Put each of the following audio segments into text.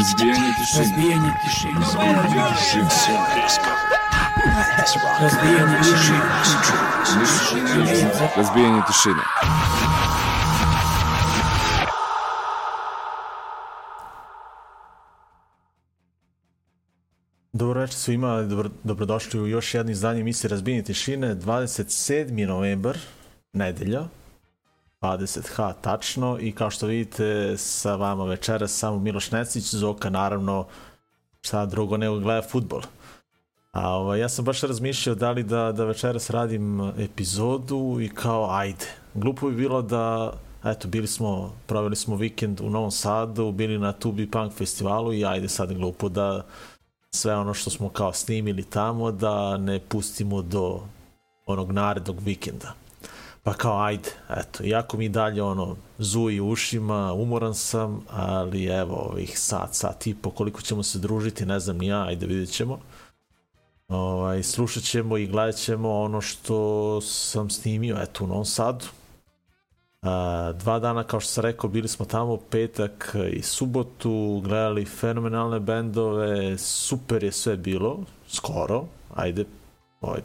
Razbijanje tišine. Razbijanje tišine. Razbijanje tišine. Razbijanje tišine. Razbijanje tišine. Razbijanje tišine. Dobro večer svima, dobro, dobrodošli u još jedno izdanje emisije Razbijanje tišine, 27. novembar, nedelja, 20h tačno i kao što vidite sa vama večera samo Miloš Necić, Zoka naravno šta drugo nego gleda futbol. A ovo, ja sam baš razmišljao da li da, da večeras radim epizodu i kao ajde. Glupo bi bilo da, eto, bili smo, proveli smo vikend u Novom Sadu, bili na Tubi Punk festivalu i ajde sad glupo da sve ono što smo kao snimili tamo da ne pustimo do onog narednog vikenda. Pa kao ajde, eto, iako mi dalje ono zuji ušima, umoran sam, ali evo ovih sat, sat i po koliko ćemo se družiti, ne znam ni ja, ajde vidjet ćemo. Ovaj, slušat ćemo i gledat ćemo ono što sam snimio, eto, u Novom Sadu. A, dva dana, kao što sam rekao, bili smo tamo petak i subotu, gledali fenomenalne bendove, super je sve bilo, skoro, ajde, ovaj,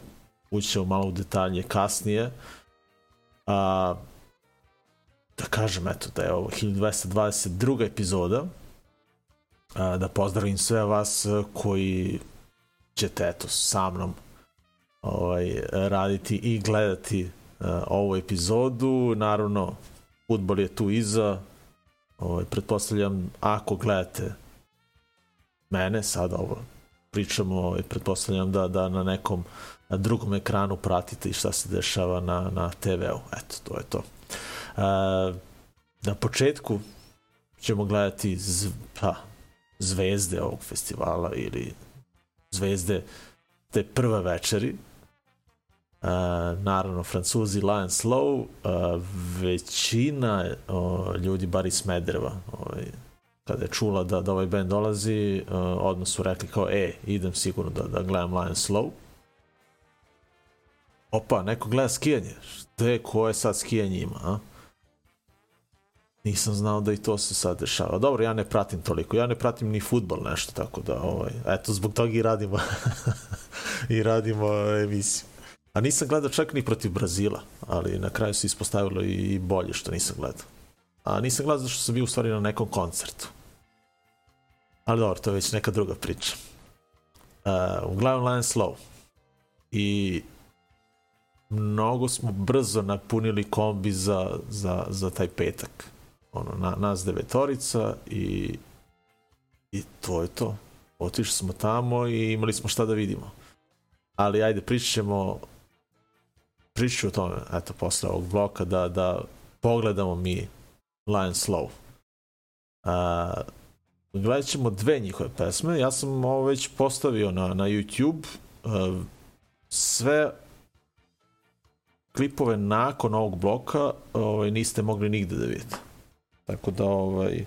ućemo malo u detalje kasnije. A, da kažem, eto, da je ovo 1222. epizoda, a, da pozdravim sve vas e, koji ćete, eto, sa mnom ovaj, raditi i gledati uh, ovu epizodu. Naravno, futbol je tu iza. Ovaj, pretpostavljam, ako gledate mene, sad ovo pričamo, ovaj, pretpostavljam da, da na nekom na drugom ekranu pratite i šta se dešava na, na TV-u. Eto, to je to. Uh, na početku ćemo gledati zv, pa, zvezde ovog festivala ili zvezde te prve večeri. Uh, naravno, Francuzi Lion Slow, uh, većina o, ljudi, bar iz Smedereva, ovaj, kada je čula da, da ovaj band dolazi, e, odmah su rekli kao, e, idem sigurno da, da gledam Lion Slow. Opa, neko gleda skijanje. Šta je, ko je sad skijanje ima, a? Nisam znao da i to se sad dešava. Dobro, ja ne pratim toliko. Ja ne pratim ni futbol nešto, tako da, ovaj, eto, zbog toga i radimo i radimo e, emisiju. A nisam gledao čak ni protiv Brazila, ali na kraju se ispostavilo i bolje što nisam gledao. A nisam gledao zato što sam bio u stvari na nekom koncertu. Ali dobro, to je već neka druga priča. Uh, uglavnom Lion Slow. I mnogo smo brzo napunili kombi za, za, za taj petak. Ono, na, nas devetorica i, i to je to. Otišli smo tamo i imali smo šta da vidimo. Ali ajde, pričat ćemo pričat o tome, eto, posle ovog bloka, da, da pogledamo mi Lion Slow. Uh, gledat ćemo dve njihove pesme. Ja sam ovo već postavio na, na YouTube. Uh, sve klipove nakon ovog bloka ovaj, niste mogli nigde da vidite. Tako da ovaj,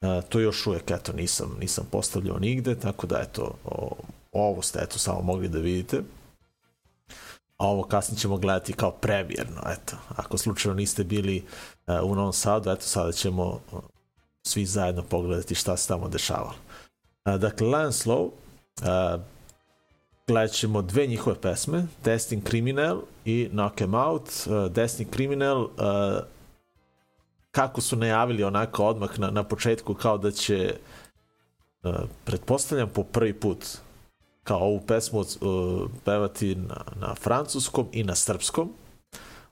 a, to još uvijek eto, nisam, nisam postavljao nigde, tako da eto, o, ovo ste eto samo mogli da vidite. A ovo kasnije ćemo gledati kao prevjerno, eto. Ako slučajno niste bili uh, u Novom Sadu, eto sada ćemo svi zajedno pogledati šta se tamo dešavalo. E, dakle, Lion Slow, e, gledat ćemo dve njihove pesme, Destin Criminal i Knock Em Out. Uh, Destin Criminal, uh, kako su najavili onako odmah na, na početku, kao da će, uh, pretpostavljam po prvi put, kao ovu pesmu uh, pevati na, na francuskom i na srpskom.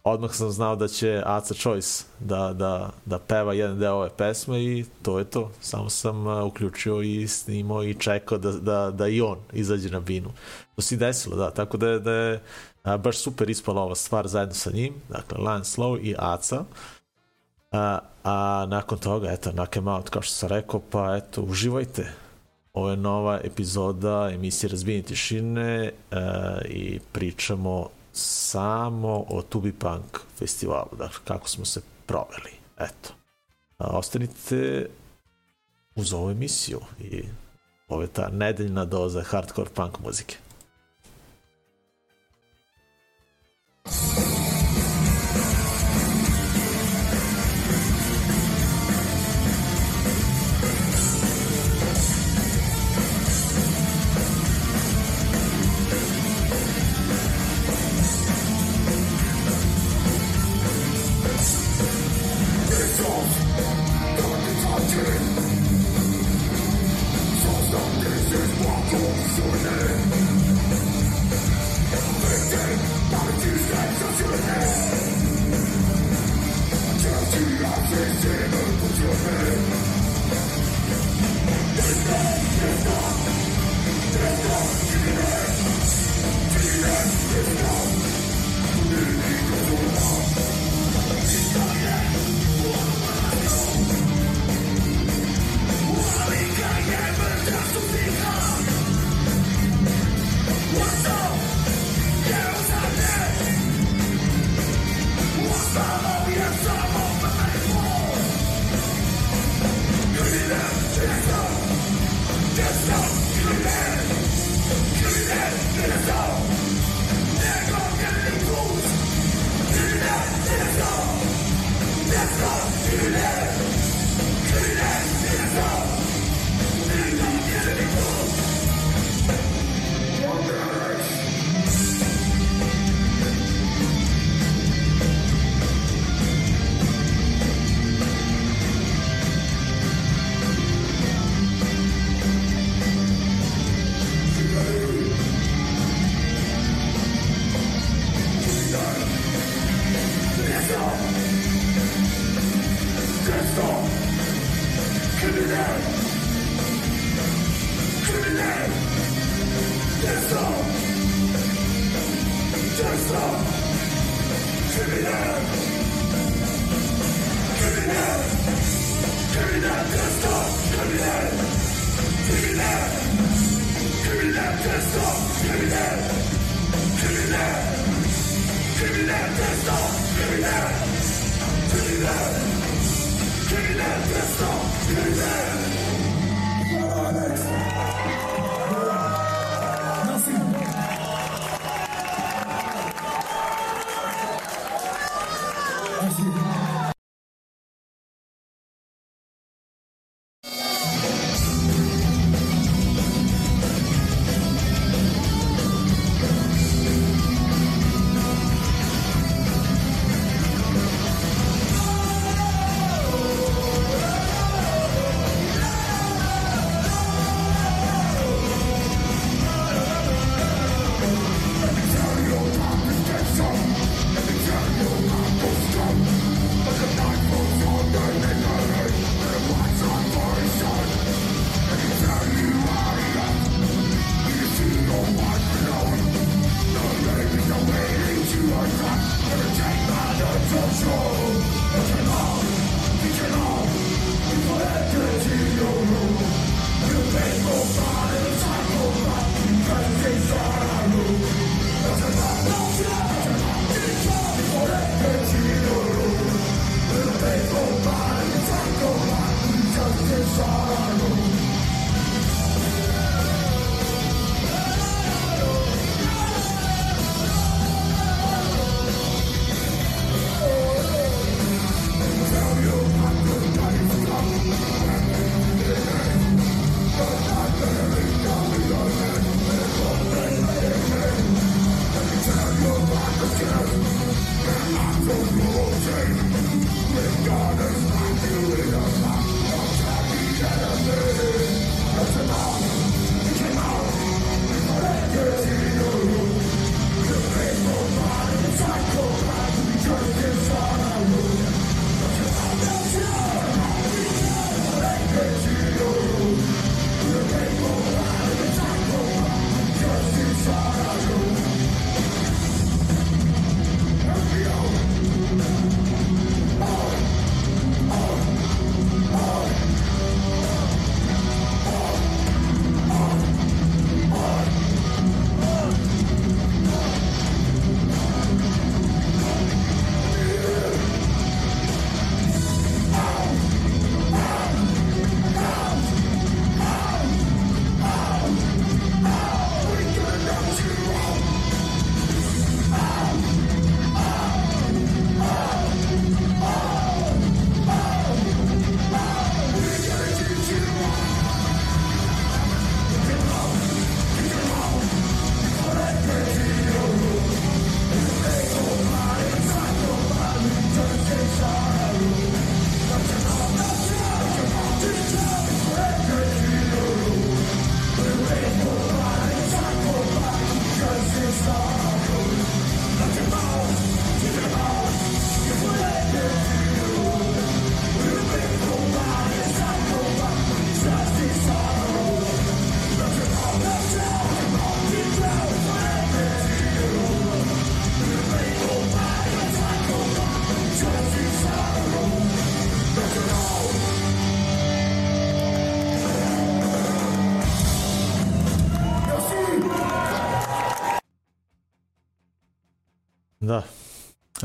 Odmah sam znao da će Aca Choice da, da, da peva jedan deo ove pesme i to je to. Samo sam e, uključio i snimao i čekao da, da, da i on izađe na binu. To se desilo, da. Tako da je, da je a, baš super ispala ova stvar zajedno sa njim. Dakle, Lance Slow i Aca. A, a nakon toga, eto, Knock Em Out, kao što sam rekao, pa eto, uživajte. Ovo je nova epizoda emisije Razbijenje tišine e, i pričamo samo o Tubi Punk festivalu, dakle, kako smo se proveli. Eto. A, ostanite uz ovu emisiju i ovo je ta nedeljna doza hardcore punk muzike.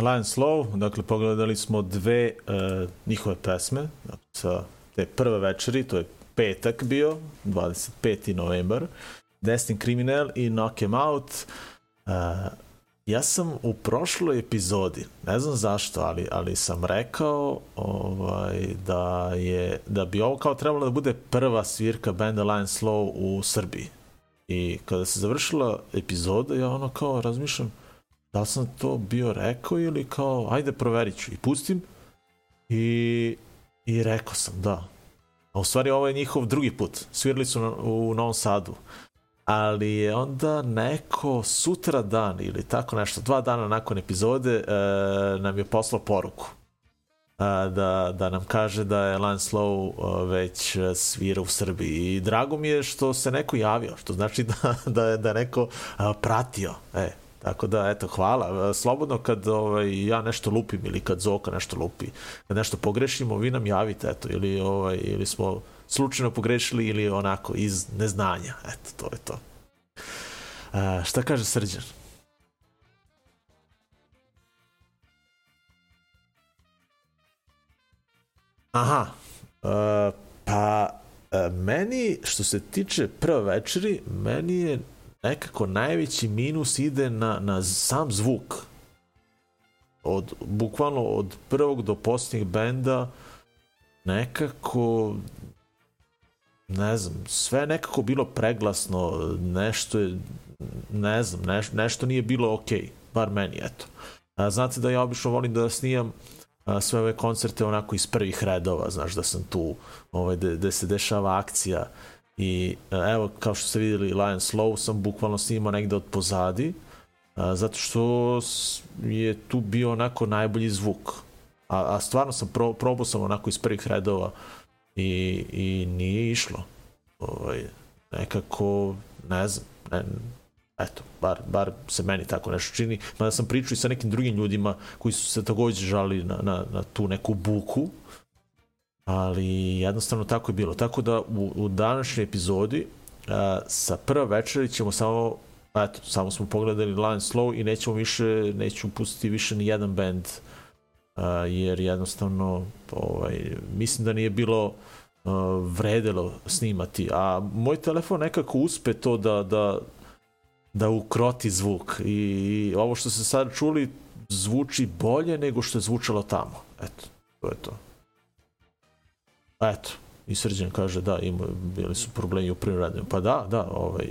Lion Slow, dakle pogledali smo dve uh, njihove pesme, dakle, sa te prve večeri, to je petak bio, 25. novembar, Destin Criminal i Knock Em Out. Uh, ja sam u prošloj epizodi, ne znam zašto, ali, ali sam rekao ovaj, da, je, da bi ovo kao trebalo da bude prva svirka benda Lion Slow u Srbiji. I kada se završila epizoda, ja ono kao razmišljam, da sam to bio rekao ili kao, ajde proverit ću i pustim. I, i rekao sam, da. A u stvari ovo je njihov drugi put. Svirali su na, u Novom Sadu. Ali je onda neko sutra dan ili tako nešto, dva dana nakon epizode, e, nam je poslao poruku. A, da, da nam kaže da je Lance Low e, već svira u Srbiji i drago mi je što se neko javio, što znači da, da, da je neko e, pratio. E, Tako da, eto, hvala. E, slobodno kad ovaj, ja nešto lupim ili kad Zoka nešto lupi, kad nešto pogrešimo, vi nam javite, eto, ili, ovaj, ili smo slučajno pogrešili ili onako iz neznanja. Eto, to je to. A, šta kaže Srđan? Aha, uh, pa uh, meni, što se tiče prve večeri, meni je nekako najveći minus ide na, na sam zvuk. Od, bukvalno od prvog do posljednjeg benda nekako ne znam, sve nekako bilo preglasno, nešto je, ne znam, neš, nešto nije bilo okej, okay, bar meni, eto. A, znate da ja obično volim da snijam a, sve ove koncerte onako iz prvih redova, znaš da sam tu, ovaj, da se dešava akcija, I e, evo, kao što ste vidjeli, Lion Slow sam bukvalno snimao negde od pozadi, e, zato što je tu bio onako najbolji zvuk. A, a stvarno sam pro, probao sam onako iz prvih redova i, i nije išlo. Ovaj, nekako, ne znam, ne, eto, bar, bar se meni tako nešto čini. Mada sam pričao i sa nekim drugim ljudima koji su se također žali na, na, na tu neku buku, ali jednostavno tako je bilo. Tako da u, u današnjoj epizodi a, sa prva večeri ćemo samo eto, samo smo pogledali Line Slow i nećemo više, nećemo pustiti više ni jedan band a, jer jednostavno ovaj, mislim da nije bilo a, vredelo snimati, a moj telefon nekako uspe to da, da, da ukroti zvuk i, i ovo što se sad čuli zvuči bolje nego što je zvučalo tamo. Eto, to je to. Eto, i Srđan kaže da, ima, bili su problemi u prvim radnjama. Pa da, da, ovaj,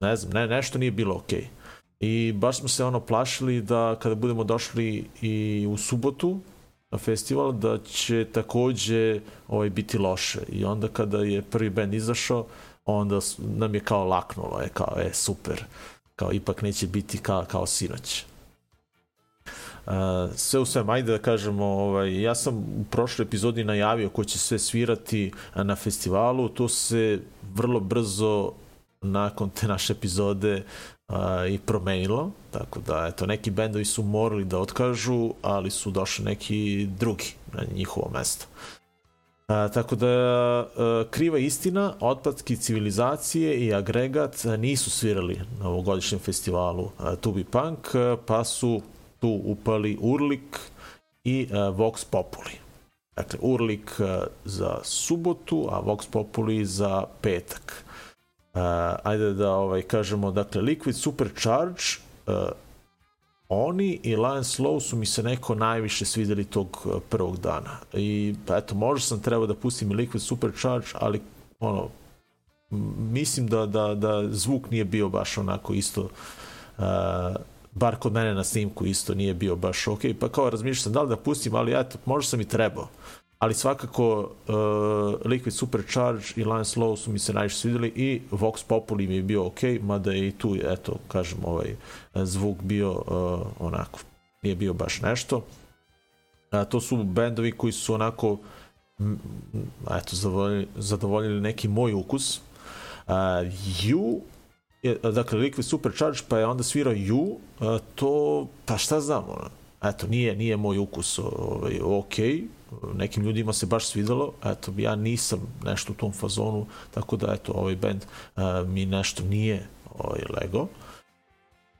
ne znam, ne, nešto nije bilo okej. Okay. I baš smo se ono plašili da kada budemo došli i u subotu na festival, da će takođe ovaj, biti loše. I onda kada je prvi band izašao, onda nam je kao laknulo, je kao, e, super, kao ipak neće biti kao, kao sinoć. Uh, sve u sve, ajde da kažemo, ovaj, ja sam u prošloj epizodi najavio ko će sve svirati na festivalu, to se vrlo brzo nakon te naše epizode uh, i promenilo, tako da eto, neki bendovi su morali da otkažu, ali su došli neki drugi na njihovo mesto. A, tako da a, kriva istina, otpadki civilizacije i agregat nisu svirali na ovogodišnjem festivalu a, Tubi Punk, a, pa su tu upali Urlik i e, Vox Populi. Dakle, Urlik e, za subotu, a Vox Populi za petak. Uh, ajde da ovaj kažemo, dakle, Liquid Supercharge, uh, oni i Lion Slow su mi se neko najviše svideli tog prvog dana. I, pa eto, možda sam trebao da pustim i Liquid Supercharge, ali, ono, mislim da, da, da zvuk nije bio baš onako isto uh, bar kod mene na snimku isto nije bio baš ok, pa kao razmišljam sam da li da pustim, ali eto, možda sam i trebao. Ali svakako uh, Liquid Supercharge i Lance Low su mi se najviše svidjeli i Vox Populi mi je bio ok, mada je i tu, eto, kažem, ovaj zvuk bio uh, onako, nije bio baš nešto. A, to su bendovi koji su onako eto, zadovoljili, zadovoljili neki moj ukus. Eh, uh, you je, dakle, Liquid Supercharge, pa je onda svirao You, e, to, pa šta znam, ono, eto, nije, nije moj ukus ovaj, ok, nekim ljudima se baš svidelo, eto, ja nisam nešto u tom fazonu, tako da, eto, ovaj band uh, mi nešto nije ovaj, lego.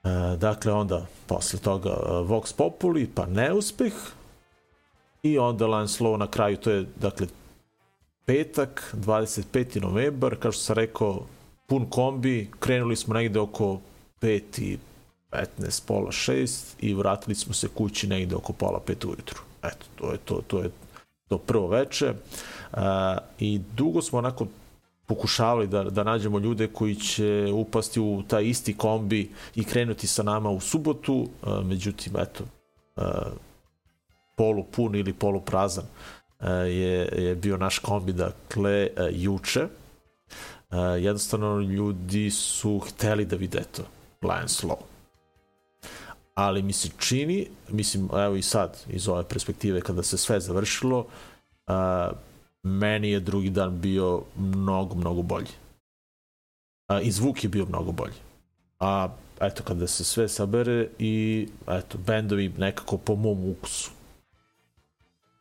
E, dakle, onda posle toga e, Vox Populi, pa neuspeh i onda Lance Low na kraju, to je, dakle, petak, 25. novembar, kao što sam rekao, pun kombi, krenuli smo negde oko 5 i 15, pola 6 i vratili smo se kući negde oko pola 5 ujutru. Eto, to je to, to je to prvo veče. Uh, I dugo smo onako pokušavali da, da nađemo ljude koji će upasti u taj isti kombi i krenuti sa nama u subotu, uh, međutim, eto, e, uh, polu pun ili polu prazan uh, je, je bio naš kombi, dakle, uh, juče. Uh, E, jednostavno, ljudi su hteli da vide to, Lions Law. Ali mi se čini, mislim, evo i sad, iz ove perspektive, kada se sve završilo, uh, meni je drugi dan bio mnogo, mnogo bolji. A, I zvuk je bio mnogo bolji. A eto, kada se sve sabere i eto, bendovi nekako po mom ukusu.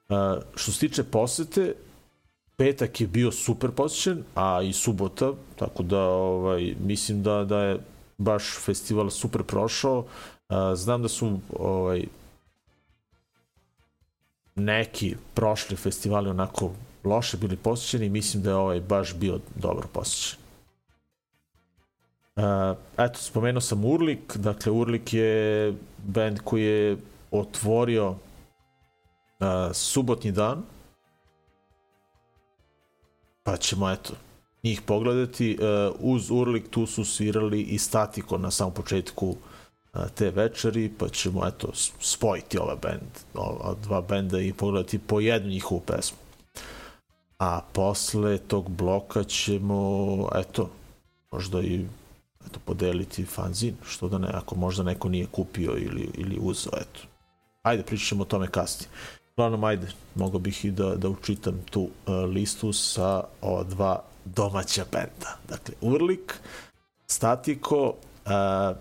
Uh, što se tiče posete, petak je bio super posjećen, a i subota, tako da ovaj, mislim da, da je baš festival super prošao. Znam da su ovaj, neki prošli festivali onako loše bili posjećeni, mislim da je ovaj baš bio dobro posjećen. Uh, eto, spomenuo sam Urlik, dakle Urlik je band koji je otvorio uh, subotni dan, pa ćemo eto njih pogledati. Uh, uz Urlik tu su svirali i Statiko na samom početku e, te večeri, pa ćemo eto spojiti ova band, ova dva benda i pogledati po jednu njihovu pesmu a posle tog bloka ćemo, eto, možda i eto, podeliti fanzin, što da ne, ako možda neko nije kupio ili, ili uzao, eto. Ajde, pričat ćemo o tome kasnije. Uglavnom, ajde, mogo bih i da, da učitam tu uh, listu sa ova dva domaća benda. Dakle, Urlik, Statiko, uh,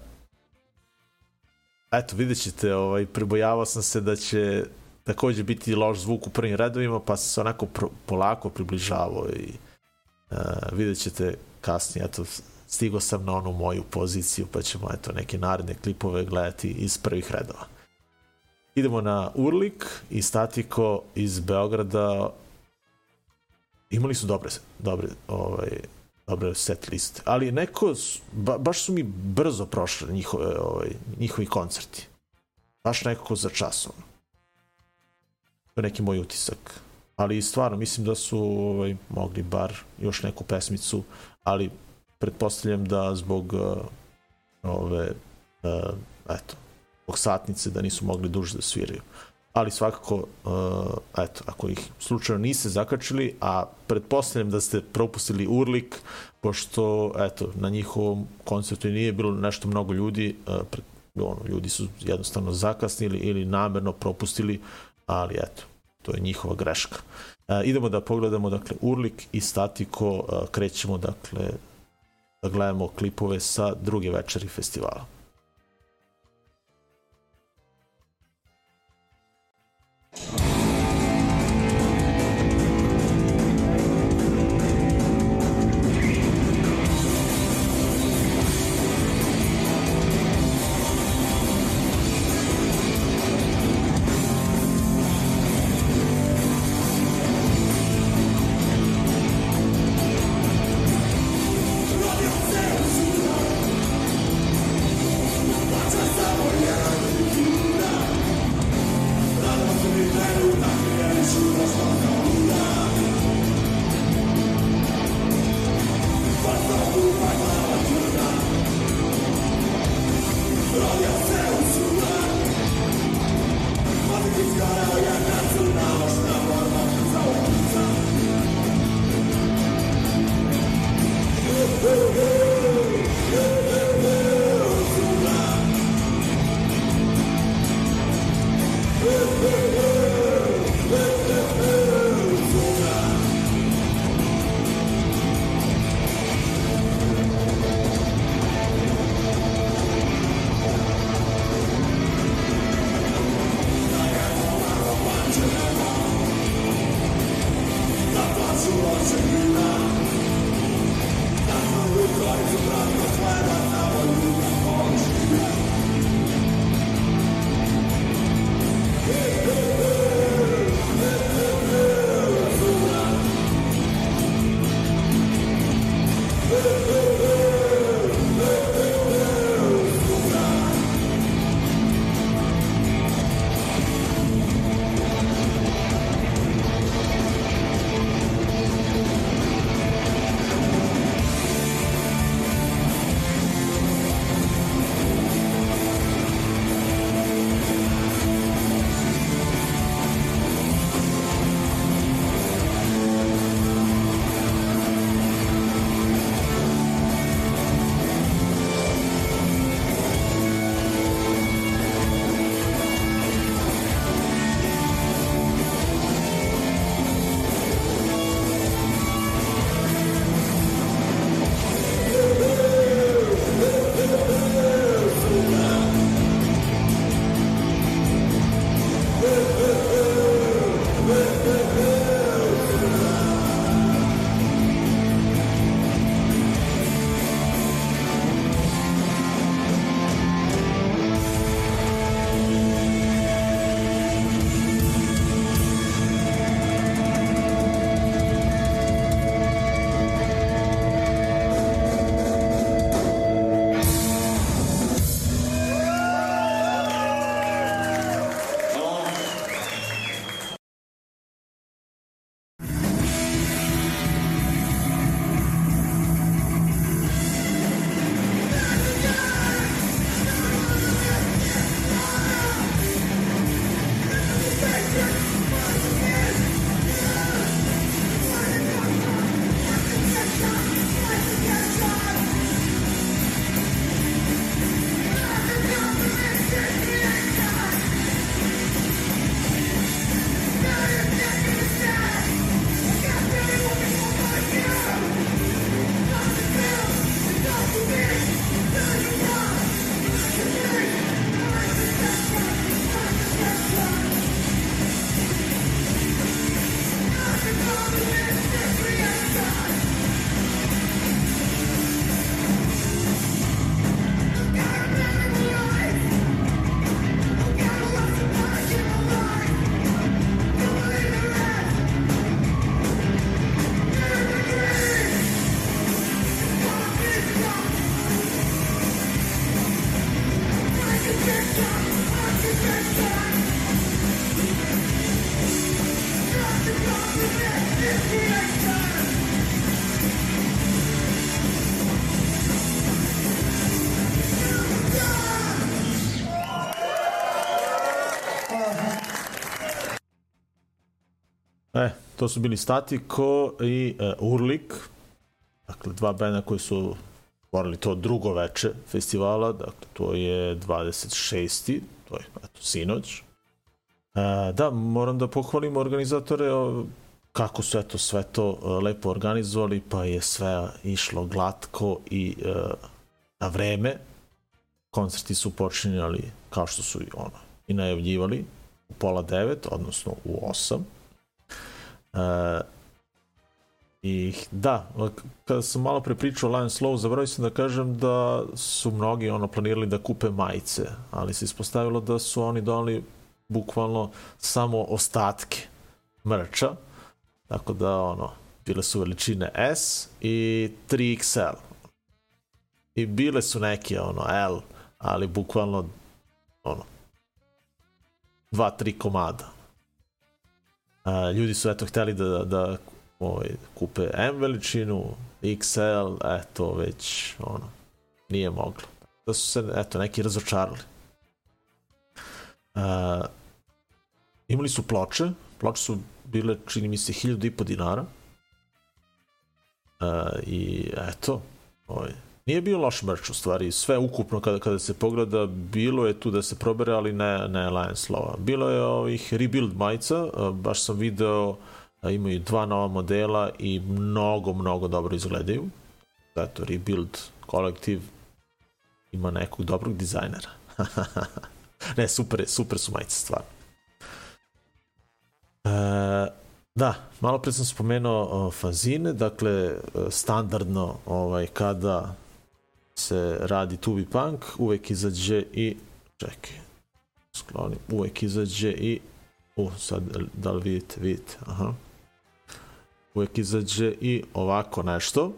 eto, vidjet ćete, ovaj, prebojavao sam se da će takođe biti loš zvuk u prvim redovima, pa se onako pro, polako približavao i uh, vidjet ćete kasnije, eto, stigo sam na onu moju poziciju, pa ćemo eto neke naredne klipove gledati iz prvih redova. Idemo na Urlik i Statiko iz Beograda. Imali su dobre, dobre, ovaj, dobre set liste, ali neko, ba, baš su mi brzo prošle njihove, ovaj, njihovi koncerti. Baš nekako za časom. Ono. To je neki moj utisak. Ali stvarno, mislim da su ovaj, mogli bar još neku pesmicu, ali pretpostavljam da zbog uh, ove, uh, eto, zbog satnice da nisu mogli duže da sviraju. Ali svakako, uh, eto, ako ih slučajno niste zakačili, a pretpostavljam da ste propustili Urlik, pošto, eto, na njihovom koncertu nije bilo nešto mnogo ljudi, eh, uh, pred, ono, ljudi su jednostavno zakasnili ili namerno propustili, ali eto, to je njihova greška. E, idemo da pogledamo, dakle, Urlik i Statiko, e, krećemo, dakle, da gledamo klipove sa druge večeri festivala. To su bili Statiko i uh, Urlik. Dakle, dva benda koji su morali to drugo veče festivala. Dakle, to je 26. To je, eto, sinoć. Uh, da, moram da pohvalim organizatore o, kako su eto sve to uh, lepo organizovali, pa je sve išlo glatko i uh, na vreme. Koncerti su počinjali kao što su i ono i najavljivali u pola devet, odnosno u osam. Uh, I da, kada sam malo pre pričao Lion Slow, zaboravio sam da kažem da su mnogi ono planirali da kupe majice, ali se ispostavilo da su oni donali bukvalno samo ostatke mrča, tako da ono, bile su veličine S i 3XL. I bile su neke ono L, ali bukvalno ono dva, tri komada. A, ljudi su eto hteli da, da, da ovaj, kupe M veličinu, XL, eto već ono, nije moglo. Da su se eto neki razočarali. A, imali su ploče, ploče su bile čini mi se 1000 i po dinara. A, I eto, ovaj, nije bio loš merch u stvari, sve ukupno kada, kada se pogleda, bilo je tu da se probere, ali ne, ne Alliance Lova. Bilo je ovih rebuild majica, baš sam video, imaju dva nova modela i mnogo, mnogo dobro izgledaju. Zato rebuild kolektiv ima nekog dobrog dizajnera. ne, super, super su majice, stvarno. E, da, malo pre sam spomenuo fanzine, dakle, e, standardno ovaj, kada se radi Tubi Punk, uvek izađe i čekaj, sklonim, uvek izađe i u, sad, da li vidite, vidite, aha. Uvek izađe i ovako nešto.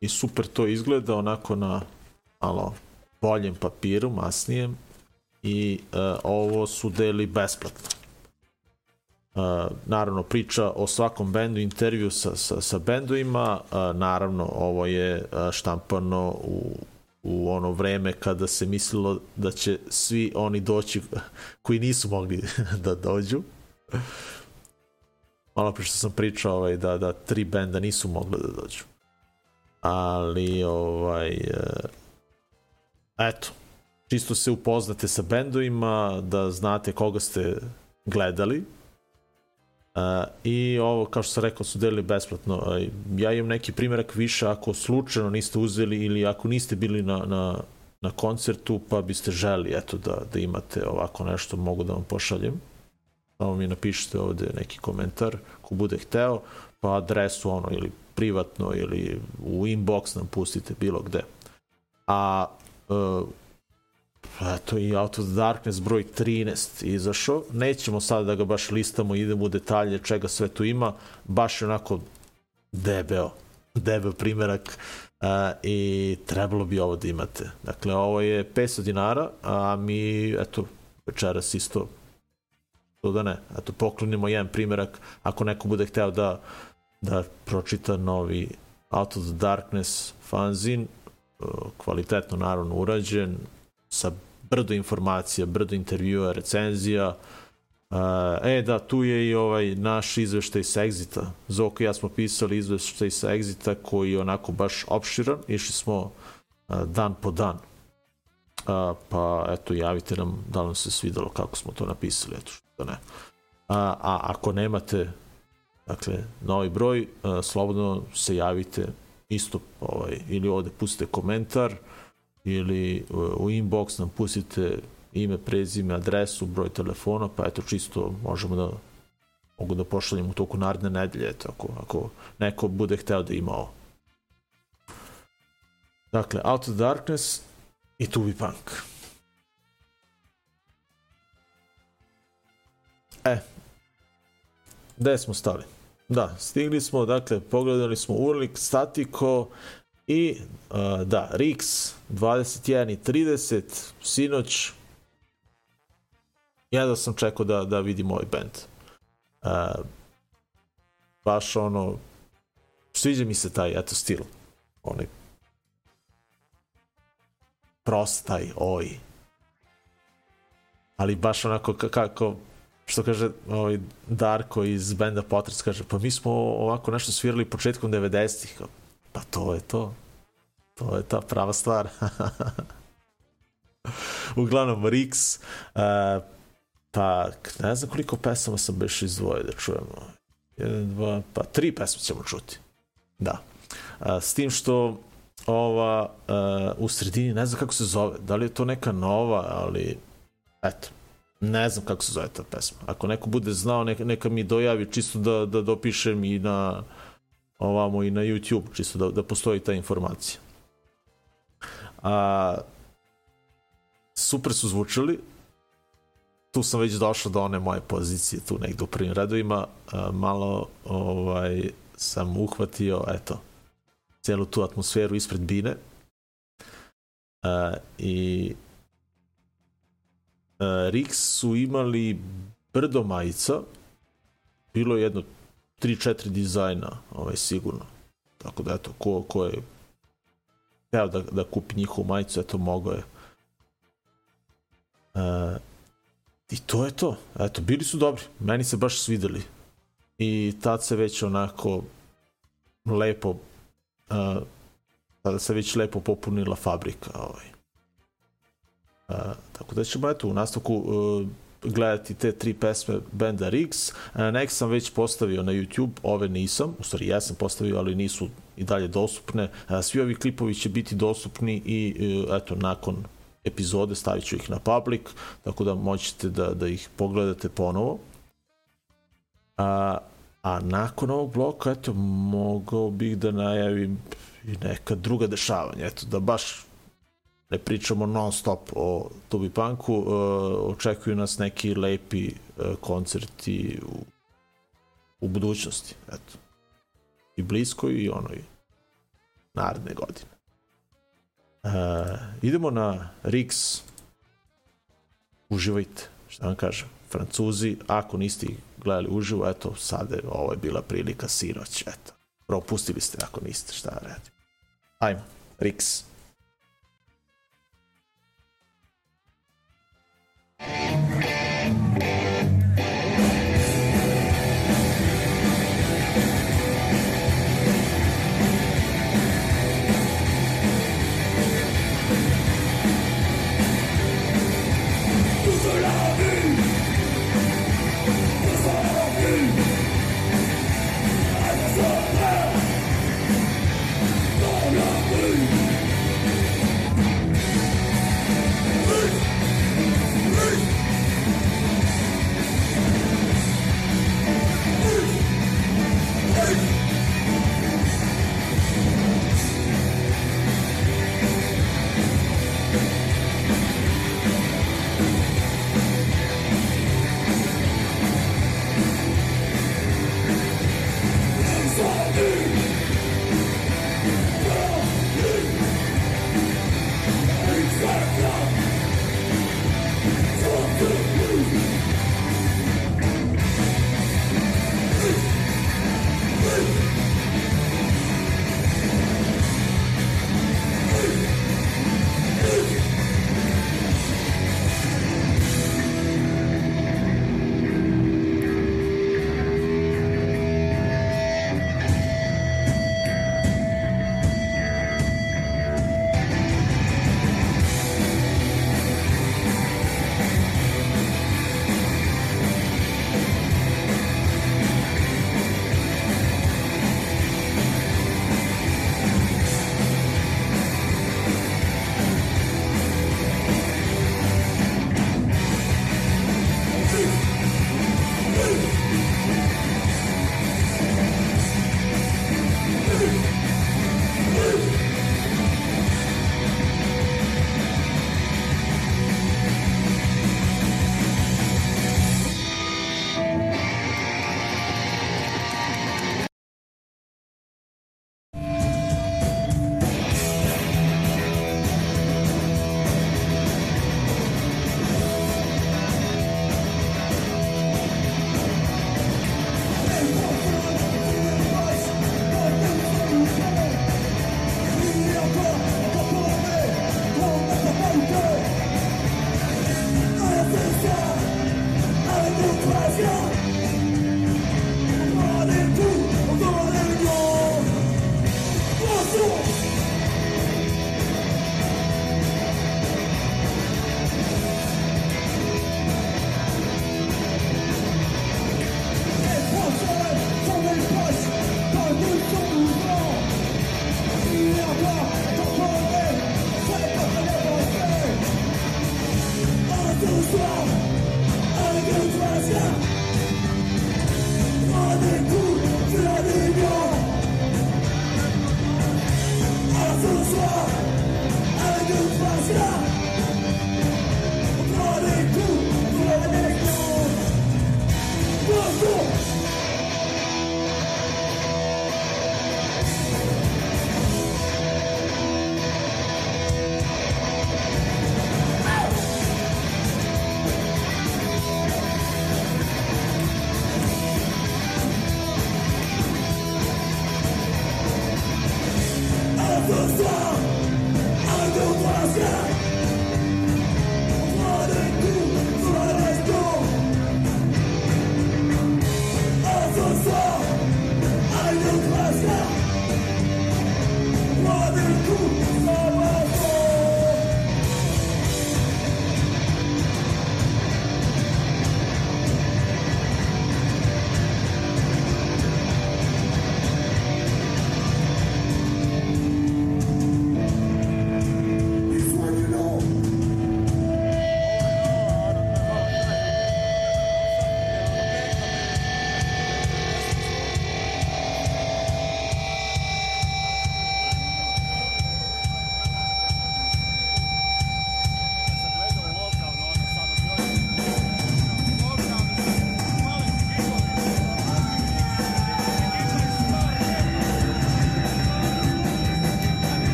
I super to izgleda onako na malo boljem papiru, masnijem. I uh, ovo su deli besplatno naravno priča o svakom bendu, intervju sa, sa, sa bendovima, uh, naravno ovo je uh, štampano u, u ono vreme kada se mislilo da će svi oni doći koji nisu mogli da dođu. Malo pre što sam pričao ovaj, da, da tri benda nisu mogli da dođu. Ali, ovaj, eto, čisto se upoznate sa bendovima, da znate koga ste gledali, Uh, I ovo, kao što sam rekao, su delili besplatno. Uh, ja imam neki primjerak više ako slučajno niste uzeli ili ako niste bili na, na, na koncertu pa biste želi eto, da, da imate ovako nešto, mogu da vam pošaljem. Samo mi napišite ovde neki komentar ko bude hteo, pa adresu ono ili privatno ili u inbox nam pustite bilo gde. A uh, Pa to i Out of the Darkness broj 13 izašao. Nećemo sad da ga baš listamo, idemo u detalje čega sve tu ima. Baš onako debeo, debeo primerak uh, i trebalo bi ovo da imate. Dakle, ovo je 500 dinara, a mi, eto, večeras isto to da ne, eto, poklonimo jedan primerak ako neko bude hteo da da pročita novi Out of the Darkness fanzin, kvalitetno naravno urađen, sa brdo informacija, brdo intervjua, recenzija. E, e, da, tu je i ovaj naš izveštaj sa Exita. Zoko i ja smo pisali izveštaj sa Exita koji je onako baš opširan. Išli smo e, dan po dan. A, pa eto, javite nam da li vam se svidalo kako smo to napisali, eto što ne. A, a ako nemate dakle, novi broj, slobodno se javite isto ovaj, ili ovde pustite komentar, ili e, u inbox nam pustite ime, prezime, adresu, broj telefona, pa eto čisto možemo da mogu da pošaljem u toku naredne nedelje, eto, ako, ako neko bude hteo da ima ovo. Dakle, Out of Darkness i Tubi Punk. E, gde smo stali? Da, stigli smo, dakle, pogledali smo Urlik, Statiko I, uh, da, Rix, 21 i 30, sinoć, jedva sam čekao da, da vidim ovaj band. Uh, baš ono, sviđa mi se taj, eto, stil. Onaj prostaj, oj. Ali baš onako kako, što kaže ovaj Darko iz benda Potres, kaže, pa mi smo ovako nešto svirali početkom 90-ih. Pa to je to. To je ta prava stvar. Uglavnom, Rix, uh, pa ne znam koliko pesama sam beš izdvojio da čujemo. Jedan, dva, pa tri pesme ćemo čuti. Da. Uh, s tim što ova uh, u sredini, ne znam kako se zove, da li je to neka nova, ali eto, ne znam kako se zove ta pesma. Ako neko bude znao, neka, neka mi dojavi čisto da, da dopišem i na ovamo i na YouTube, čisto da, da postoji ta informacija. A, super su zvučali, tu sam već došao do one moje pozicije, tu negdje u prvim redovima, a, malo ovaj, sam uhvatio, eto, cijelu tu atmosferu ispred bine. A, I a, Rix su imali brdo majica, bilo je jedno 3-4 dizajna, ovaj, sigurno. Tako da, eto, ko, ko je teo da, da kupi njihovu majicu, eto, mogo je. E, I to je to. Eto, bili su dobri. Meni se baš svideli. I tad se već onako lepo uh, tada se već lepo popunila fabrika. Ovaj. Uh, tako da ćemo eto u nastavku uh, gledati te tri pesme benda Riggs. E, Nek sam već postavio na YouTube, ove nisam, u stvari ja sam postavio, ali nisu i dalje dostupne. E, svi ovi klipovi će biti dostupni i e, eto nakon epizode stavit ću ih na public, tako da moćete da, da ih pogledate ponovo. A, a nakon ovog bloka, eto, mogao bih da najavim i neka druga dešavanja, eto, da baš ne pričamo non stop o Tubi Punku, e, očekuju nas neki lepi e, koncerti u, u budućnosti, eto. I bliskoj i onoj naredne godine. Uh, idemo na Rix. Uživajte, šta vam kažem. Francuzi, ako niste gledali uživo, eto, sad je, ovo je bila prilika sinoć, eto. Propustili ste ako niste, šta radi. Ajmo, Rix. Thank you.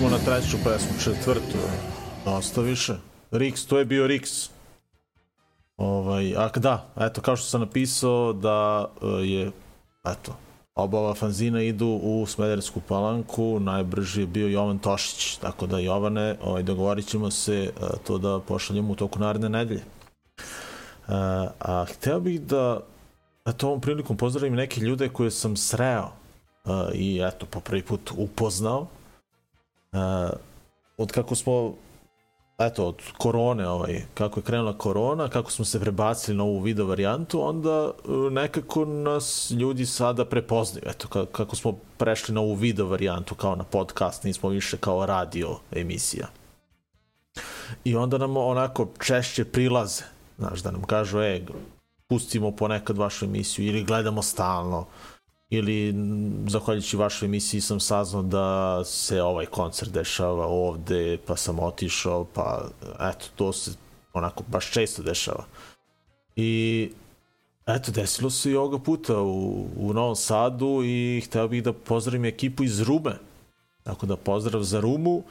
Smo na treću pesmu, četvrtu. Dosta više. Riks, to je bio Riks. Ovaj, a da, eto, kao što sam napisao da e, je, eto, oba ova fanzina idu u Smedersku palanku, najbrži je bio Jovan Tošić, tako da Jovane, ovaj, dogovorit ćemo se e, to da pošaljemo u toku naredne nedelje. A, a hteo bih da, eto, ovom prilikom pozdravim neke ljude koje sam sreo a, i, eto, po prvi put upoznao uh, od kako smo eto, od korone, ovaj, kako je krenula korona, kako smo se prebacili na ovu video varijantu, onda eh, nekako nas ljudi sada prepoznaju, eto, kako smo prešli na ovu video varijantu kao na podcast, nismo više kao radio emisija. I onda nam onako češće prilaze, znaš, da nam kažu, e, pustimo ponekad vašu emisiju ili gledamo stalno, ili mm, zahvaljujući vašoj emisiji sam saznao da se ovaj koncert dešava ovde, pa sam otišao, pa eto, to se onako baš često dešava. I eto, desilo se i ovoga puta u, u Novom Sadu i hteo bih da pozdravim ekipu iz Rume. Tako da pozdrav za Rumu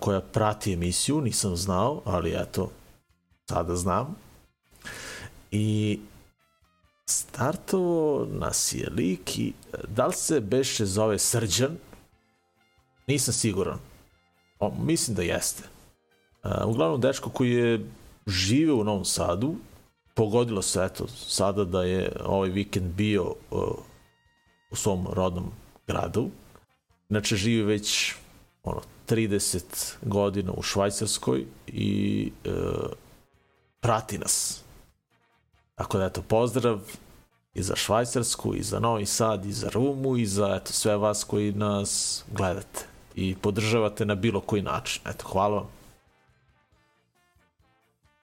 koja prati emisiju, nisam znao, ali eto, sada znam. I startovo nas je lik i da li se beše zove Srđan? Nisam siguran. O, mislim da jeste. Uh, uglavnom, dečko koji je žive u Novom Sadu, pogodilo se eto sada da je ovaj vikend bio uh, u svom rodnom gradu. Inače, živi već ono, 30 godina u Švajcarskoj i uh, prati nas Tako da, eto, pozdrav i za Švajcarsku, i za Novi Sad, i za Rumu, i za eto, sve vas koji nas gledate i podržavate na bilo koji način. Eto, hvala vam.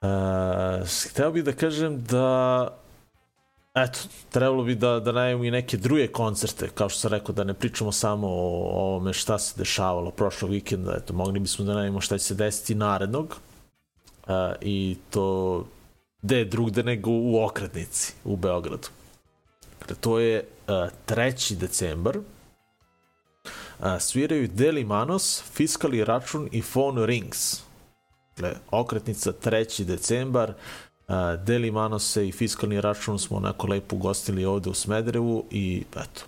E, hteo bih da kažem da eto, trebalo bi da, da najemo i neke druge koncerte, kao što sam rekao, da ne pričamo samo o, ovome šta se dešavalo prošlog vikenda, eto, mogli bismo da najemo šta će se desiti narednog, e, i to gde drugde nego u okretnici u Beogradu. Dakle, to je e, uh, 3. decembar. Uh, sviraju Deli Manos, Fiskali račun i Phone Rings. Dakle, okretnica 3. decembar. Uh, Deli Manose i Fiskalni račun smo onako lepo ugostili ovde u Smederevu i eto,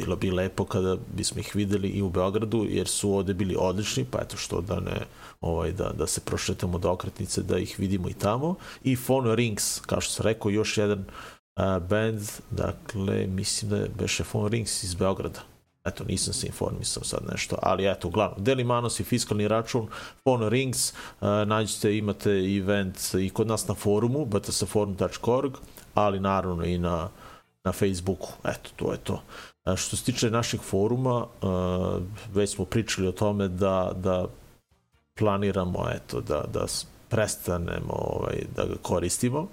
bilo bi lepo kada bismo ih videli i u Beogradu, jer su ovde bili odlični, pa eto što da ne, ovaj, da, da se prošetamo do okretnice, da ih vidimo i tamo. I Phone Rings, kao što sam rekao, još jedan uh, band, dakle, mislim da je beše Phone Rings iz Beograda. Eto, nisam se informisao sad nešto, ali eto, uglavnom, Deli Manos i fiskalni račun, Phone Rings, uh, nađete, imate event i kod nas na forumu, btsforum.org, ali naravno i na, na Facebooku, eto, to je to. Što se tiče naših foruma, već smo pričali o tome da, da planiramo eto, da, da prestanemo ovaj, da ga koristimo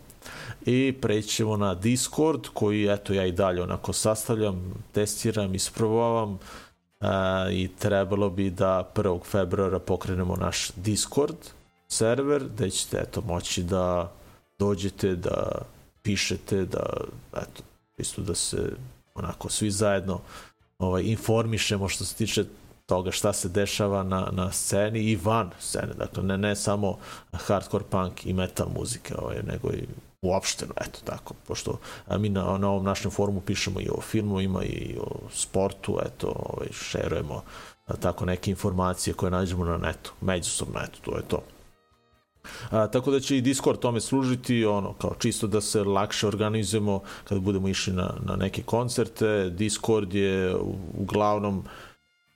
i prećemo na Discord koji eto ja i dalje onako sastavljam, testiram, isprobavam a, i trebalo bi da 1. februara pokrenemo naš Discord server gde ćete eto moći da dođete, da pišete, da eto, isto da se onako svi zajedno ovaj, informišemo što se tiče toga šta se dešava na, na sceni i van scene, dakle ne, ne samo hardcore punk i metal muzike, ovaj, nego i uopšteno, eto tako, pošto a mi na, na ovom našem forumu pišemo i o filmovima i o sportu, eto, ovaj, šerujemo tako neke informacije koje nađemo na netu, međusobno, eto, to je to. A, tako da će i Discord tome služiti, ono, kao čisto da se lakše organizujemo kad budemo išli na, na neke koncerte. Discord je uglavnom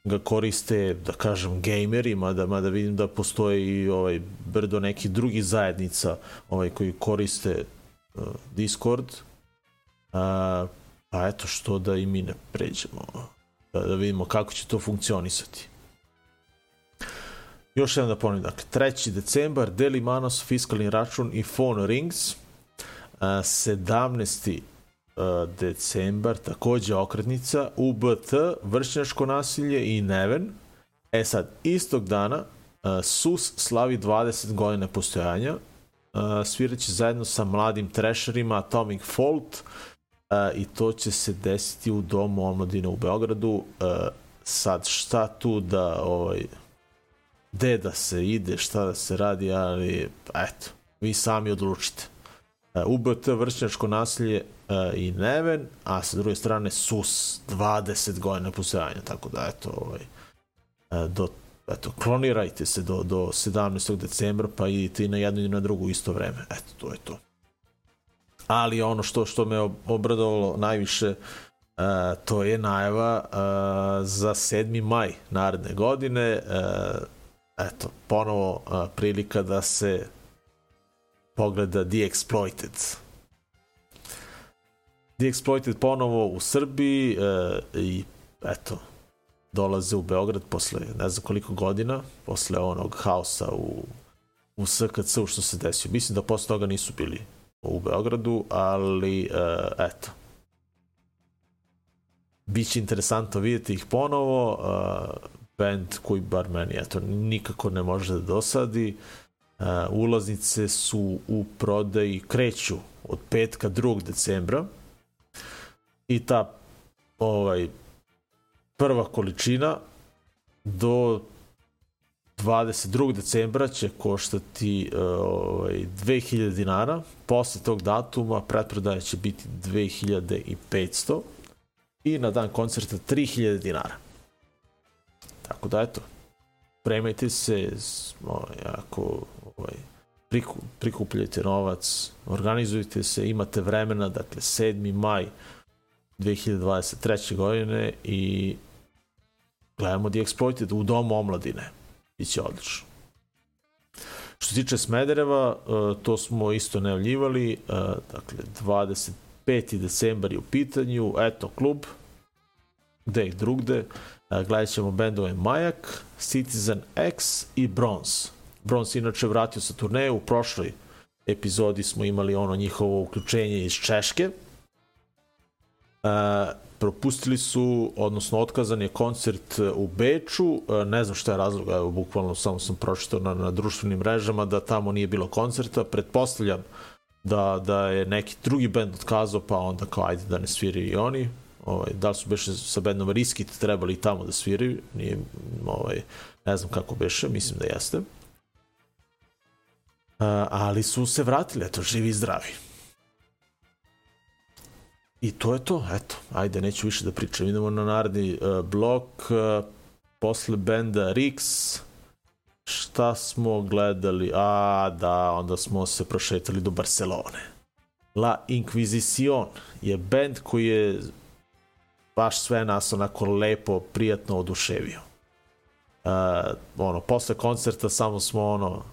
ga koriste, da kažem, gameri, mada, mada vidim da postoje i ovaj, brdo neki drugi zajednica ovaj, koji koriste uh, Discord. A, pa eto što da i mi ne pređemo, da, da vidimo kako će to funkcionisati. Još jedan da ponovim, dakle, 3. decembar, Deli Manos, fiskalni račun i phone rings. 17. decembar, takođe okretnica, UBT, vršnjačko nasilje i Neven. E sad, istog dana, SUS slavi 20 godina postojanja, sviraće zajedno sa mladim trešerima Atomic Fault i to će se desiti u domu omladine u Beogradu. Sad, šta tu da ovaj, gde da se ide, šta da se radi, ali eto, vi sami odlučite. E, UBT, vršnjačko nasilje e, i Neven, a sa druge strane SUS, 20 godina postojanja, tako da eto, ovaj, e, do eto, klonirajte se do, do 17. decembra, pa idite i na jednu i na drugu isto vreme. Eto, to je to. Ali ono što što me obradovalo najviše, uh, to je najava uh, za 7. maj naredne godine. Eto, ponovo uh, prilika da se pogleda The Exploited. The Exploited ponovo u Srbiji e, i eto, dolaze u Beograd posle ne znam koliko godina, posle onog haosa u, u SKC-u što se desio. Mislim da posle toga nisu bili u Beogradu, ali e, eto. Biće interesantno vidjeti ih ponovo. E, band koji bar meni eto, nikako ne može da dosadi. Uh, ulaznice su u prodaji, kreću od petka 2. decembra i ta ovaj prva količina do 22. decembra će koštati uh, ovaj, 2000 dinara. Posle tog datuma pretprodaja će biti 2500 i na dan koncerta 3000 dinara. Tako da eto, premajte se, ovaj, ako ovaj, priku, prikupljajte novac, organizujte se, imate vremena, dakle 7. maj 2023. godine i gledamo The Exploited u domu omladine. Biće odlično. Što se tiče Smedereva, e, to smo isto najavljivali, e, dakle 25. decembar je u pitanju, eto klub, gde i drugde, gledat ćemo bendove Majak, Citizen X i Bronze. Bronze inače vratio sa turneju, u prošloj epizodi smo imali ono njihovo uključenje iz Češke, Uh, propustili su, odnosno otkazan je koncert u Beču, ne znam šta je razlog, evo, bukvalno samo sam pročitao na, na društvenim mrežama da tamo nije bilo koncerta, pretpostavljam da, da je neki drugi bend otkazao, pa onda kao ajde da ne sviri i oni, ovaj, da li su beše sa bendom Riskit trebali tamo da sviraju, nije, ovaj, ne znam kako beše, mislim da jeste. Uh, ali su se vratili, eto, živi i zdravi. I to je to, eto, ajde, neću više da pričam. Idemo na naredni uh, blok, uh, posle benda Rix, šta smo gledali? A, da, onda smo se prošetali do Barcelone. La Inquisición je band koji je baš sve nas onako lepo, prijatno oduševio. Uh, ono, posle koncerta samo smo ono,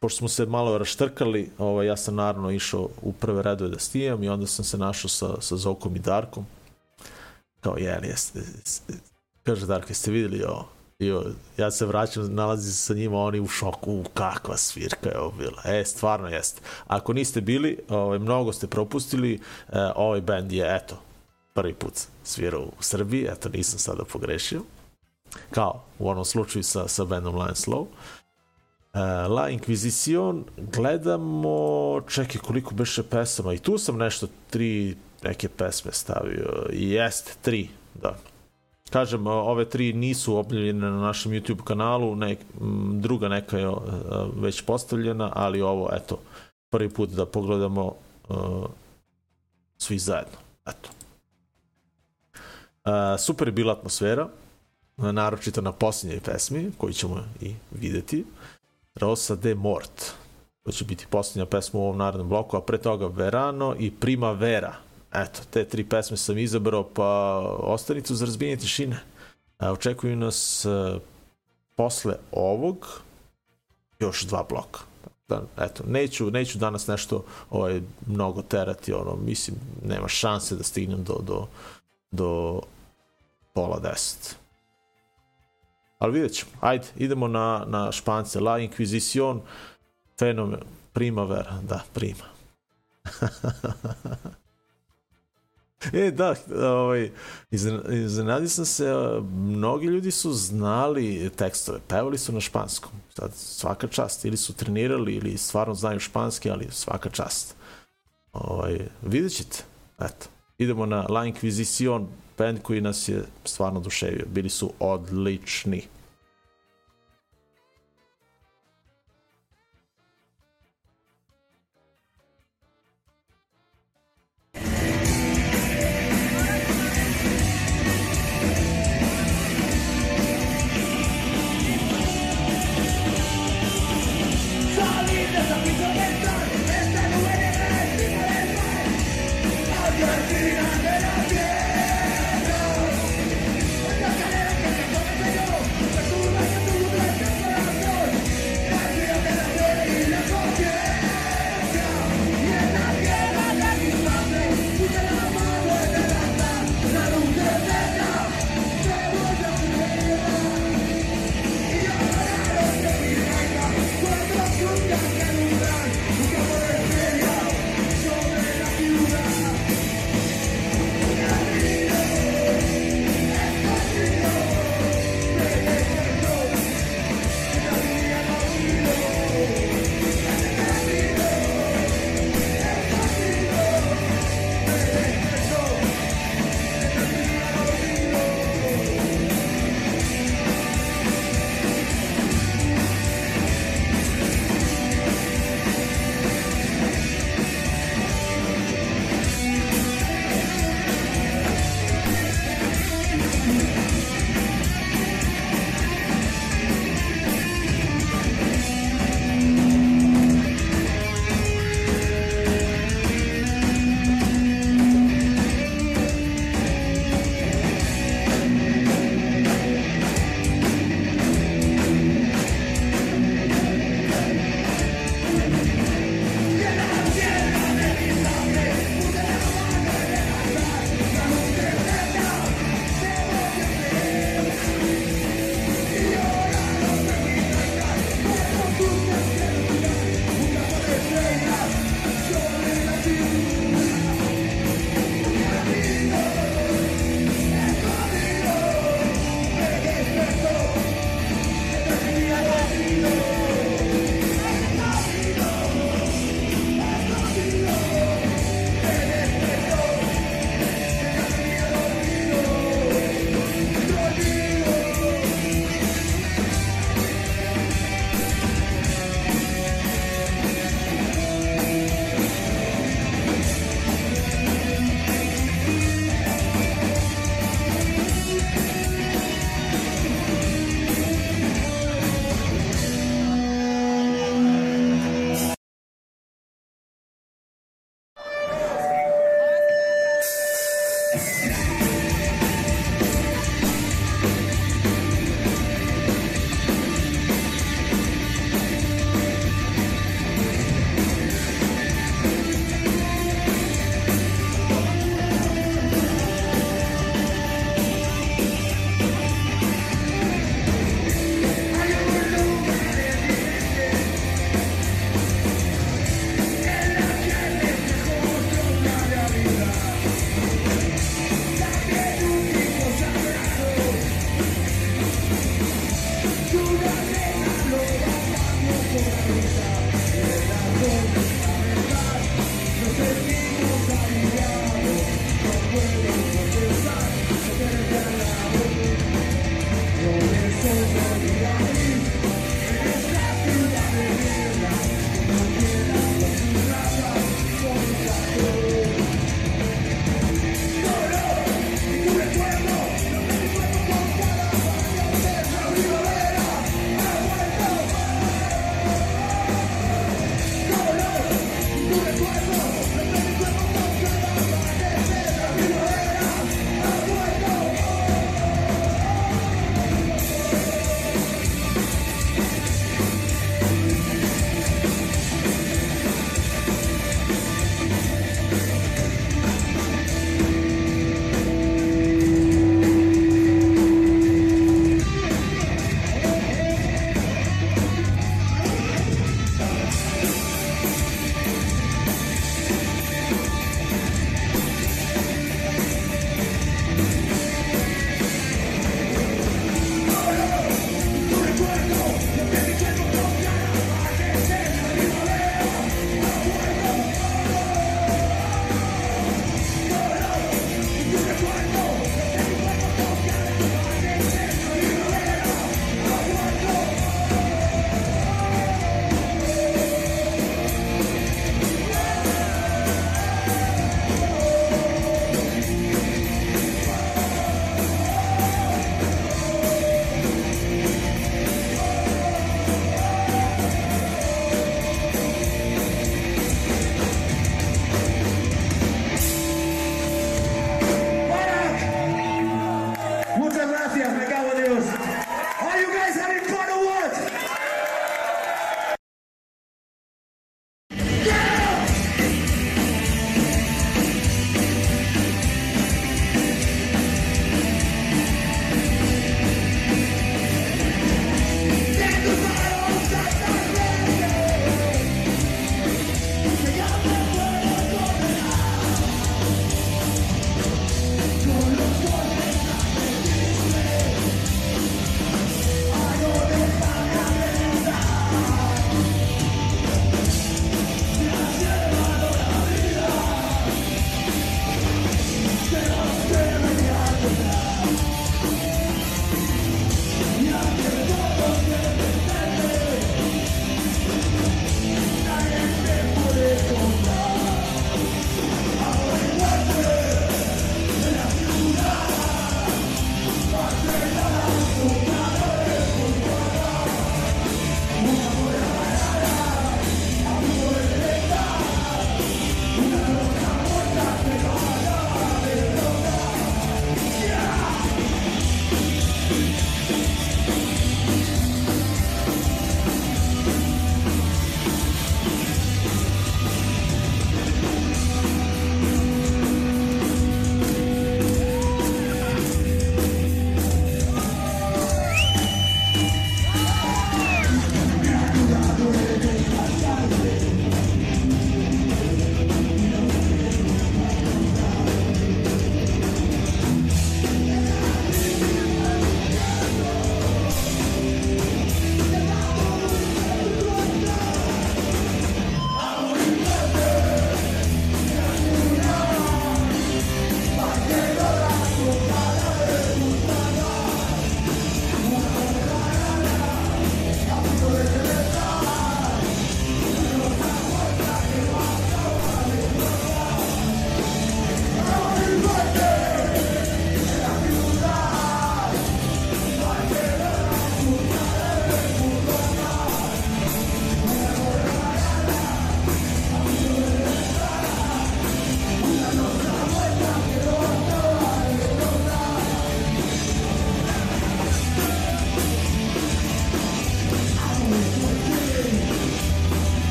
pošto smo se malo raštrkali, ovaj, ja sam naravno išao u prve redove da stijem i onda sam se našao sa, sa Zokom i Darkom. Kao, jel, jeste, jeste, kaže Darko, jeste vidjeli ovo? I ja se vraćam, nalazi se sa njima, oni u šoku, u, kakva svirka je ovo bila. E, stvarno jeste. Ako niste bili, ovaj, mnogo ste propustili, e, ovaj band je, eto, prvi put svirao u Srbiji, eto, nisam sada pogrešio. Kao u onom slučaju sa, sa bandom Lion Slow. Uh, La Inquisition gledamo, čekaj koliko beše pesama i tu sam nešto tri neke pesme stavio jeste tri, da. Kažem, ove tri nisu objavljene na našem YouTube kanalu, ne, druga neka je e, već postavljena, ali ovo, eto, prvi put da pogledamo uh, svi zajedno. Eto. Super je bila atmosfera, naročito na posljednjoj pesmi, koju ćemo i videti. Rosa de Mort. To će biti posljednja pesma u ovom narodnom bloku, a pre toga Verano i Primavera. Eto, te tri pesme sam izabrao, pa ostanite za razbijenje tišine. Očekuju nas e, posle ovog još dva bloka. Da, eto, neću, neću danas nešto ovaj, mnogo terati, ono, mislim, nema šanse da stignem do, do, do pola deset. Ali vidjet ćemo. Ajde, idemo na, na špance. La Inquisition, fenomen, primavera, da, prima. e, da, ovaj, iznenadio sam se, mnogi ljudi su znali tekstove, pevali su na španskom. Sad, svaka čast, ili su trenirali, ili stvarno znaju španski, ali svaka čast. Ovaj, vidjet ćete, eto. Idemo na La Inquisition, band koji nas je stvarno duševio. Bili su odlični.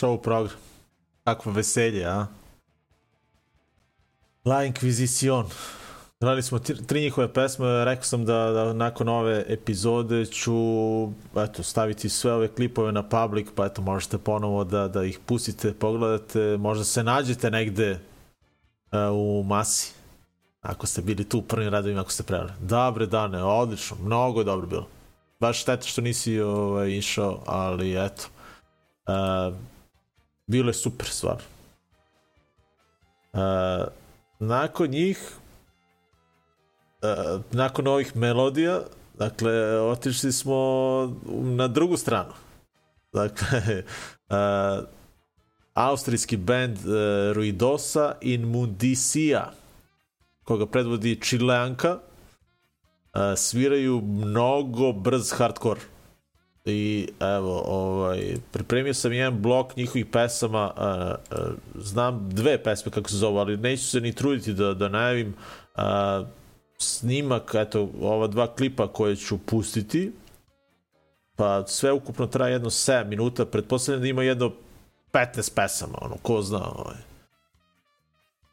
Show program. Kakvo veselje, a? La Inquisition. Gledali smo tri, tri njihove pesme, rekao sam da, da nakon ove epizode ću eto, staviti sve ove klipove na public, pa eto, možete ponovo da, da ih pustite, pogledate, možda se nađete negde uh, u masi, ako ste bili tu u prvim radovima, ako ste prevali. Dobre dane, odlično, mnogo je dobro bilo. Baš šteta što nisi ovaj, išao, ali eto, uh, bilo je super stvar. Uh, nakon njih uh, nakon ovih melodija dakle otišli smo na drugu stranu dakle uh, austrijski band uh, Ruidosa in Mundicia, koga predvodi Čileanka uh, sviraju mnogo brz hardcore i evo ovaj pripremio sam jedan blok njihovih pesama uh, uh, znam dve pesme kako se zove ali neću se ni truditi da, da najavim uh, snimak eto ova dva klipa koje ću pustiti. Pa sve ukupno traje jedno 7 minuta pretpostavljam da ima jedno 15 pesama ono ko zna ovaj.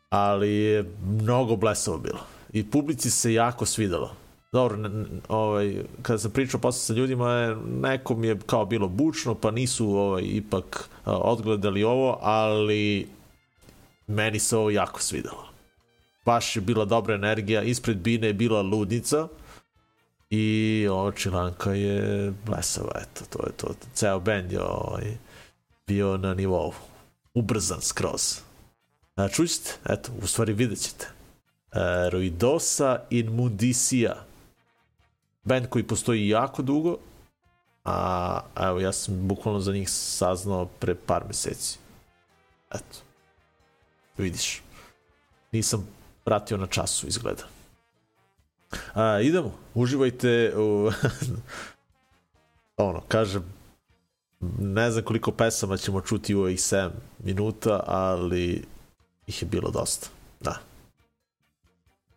ali je mnogo blesavo bilo. I publici se jako svidelo dobro, ne, ovaj, kada sam pričao posle sa ljudima, e, nekom je kao bilo bučno, pa nisu ovaj, ipak uh, odgledali ovo, ali meni se ovo jako svidelo. Baš je bila dobra energija, ispred Bine je bila ludnica i ovo Čilanka je blesava, eto, to je to. Ceo band je ovaj, bio na nivou, ubrzan skroz. E, Čućete? Eto, u stvari vidjet ćete. E, Ruidosa in Mundisia band koji postoji jako dugo, a evo ja sam bukvalno za njih saznao pre par meseci. Eto. Vidiš. Nisam pratio na času, izgleda. A, idemo, uživajte u... ono, kažem, ne znam koliko pesama ćemo čuti u ovih 7 minuta, ali ih je bilo dosta. Da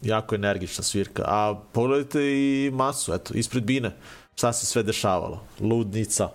jako energična svirka. A pogledajte i masu, eto, ispred Bine. Šta se sve dešavalo? Ludnica.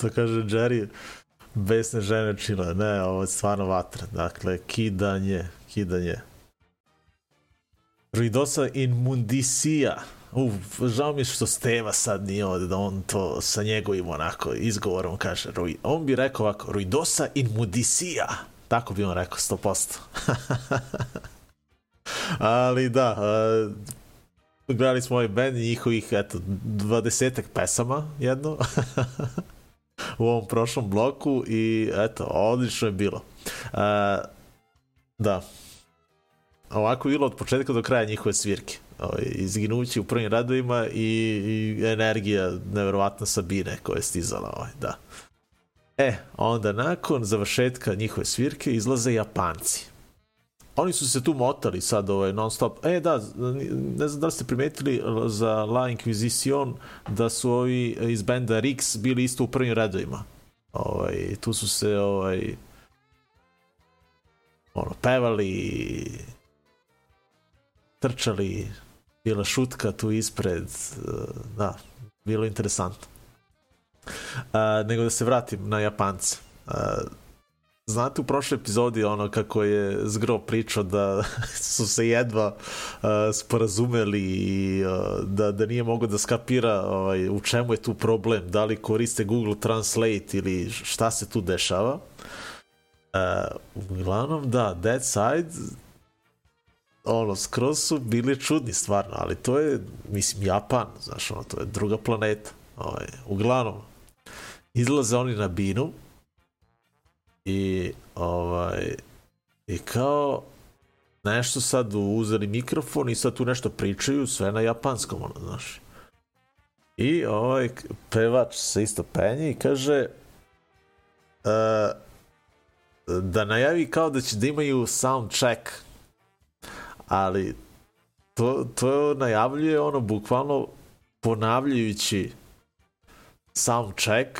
Što kaže Jerry, besne žene čile. Ne, ovo je stvarno vatra. Dakle, kidanje, kidanje. Ruidosa imundisija. Uf, žao mi je što Steva sad nije ovdje, da on to sa njegovim onako izgovorom kaže. Rui, on bi rekao ovako, Ruidosa imundisija. Tako bi on rekao, 100%. Ali da, e, uh, gledali smo ovaj band i njihovih, eto, dvadesetak pesama jedno u ovom prošlom bloku i eto, odlično je bilo. Uh, da, ovako je bilo od početka do kraja njihove svirke. Ovaj, izginući u prvim radovima i, i energija neverovatna Sabine koja je stizala. Ovaj, da. E, onda nakon završetka njihove svirke izlaze Japanci. Oni su se tu motali sad ovaj, non stop. E, da, ne znam da li ste primetili e, za La Inquisition da su ovi iz benda Rix bili isto u prvim redovima. Ovaj, tu su se ovaj, ono, pevali, trčali, bila šutka tu ispred, e, da, bilo interesantno. Uh, nego da se vratim na Japance. Uh, znate u prošloj epizodi ono kako je Zgro pričao da su se jedva uh, sporazumeli i uh, da, da nije mogo da skapira ovaj, u čemu je tu problem, da li koriste Google Translate ili šta se tu dešava. Uh, uglavnom, da, Dead Side ono, skroz su bili čudni stvarno, ali to je, mislim, Japan, znaš, ono, to je druga planeta. Ovaj, uglavnom, izlaze oni na binu i ovaj i kao nešto sad uzeli mikrofon i sad tu nešto pričaju sve na japanskom ono znaš. I ovaj pevač se isto penje i kaže uh, da najavi kao da će da imaju sound check. Ali to, to najavljuje ono bukvalno ponavljajući sound check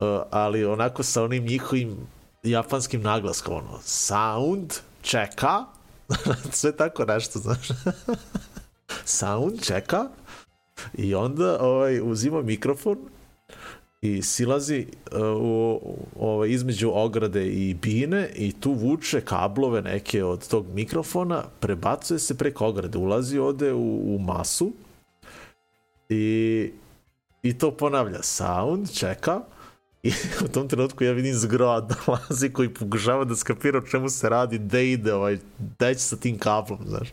uh, ali onako sa onim njihovim japanskim naglaskom, ono, sound, čeka, sve tako nešto, znaš. sound, čeka, i onda ovaj, uzima mikrofon i silazi uh, u, ovaj, između ograde i bine i tu vuče kablove neke od tog mikrofona, prebacuje se preko ograde, ulazi ode u, u masu i, i to ponavlja, sound, čeka, I u tom trenutku ja vidim zgrad dolazi koji pokušava da skapira o čemu se radi, gde ide, ovaj, gde će sa tim kablom, znaš.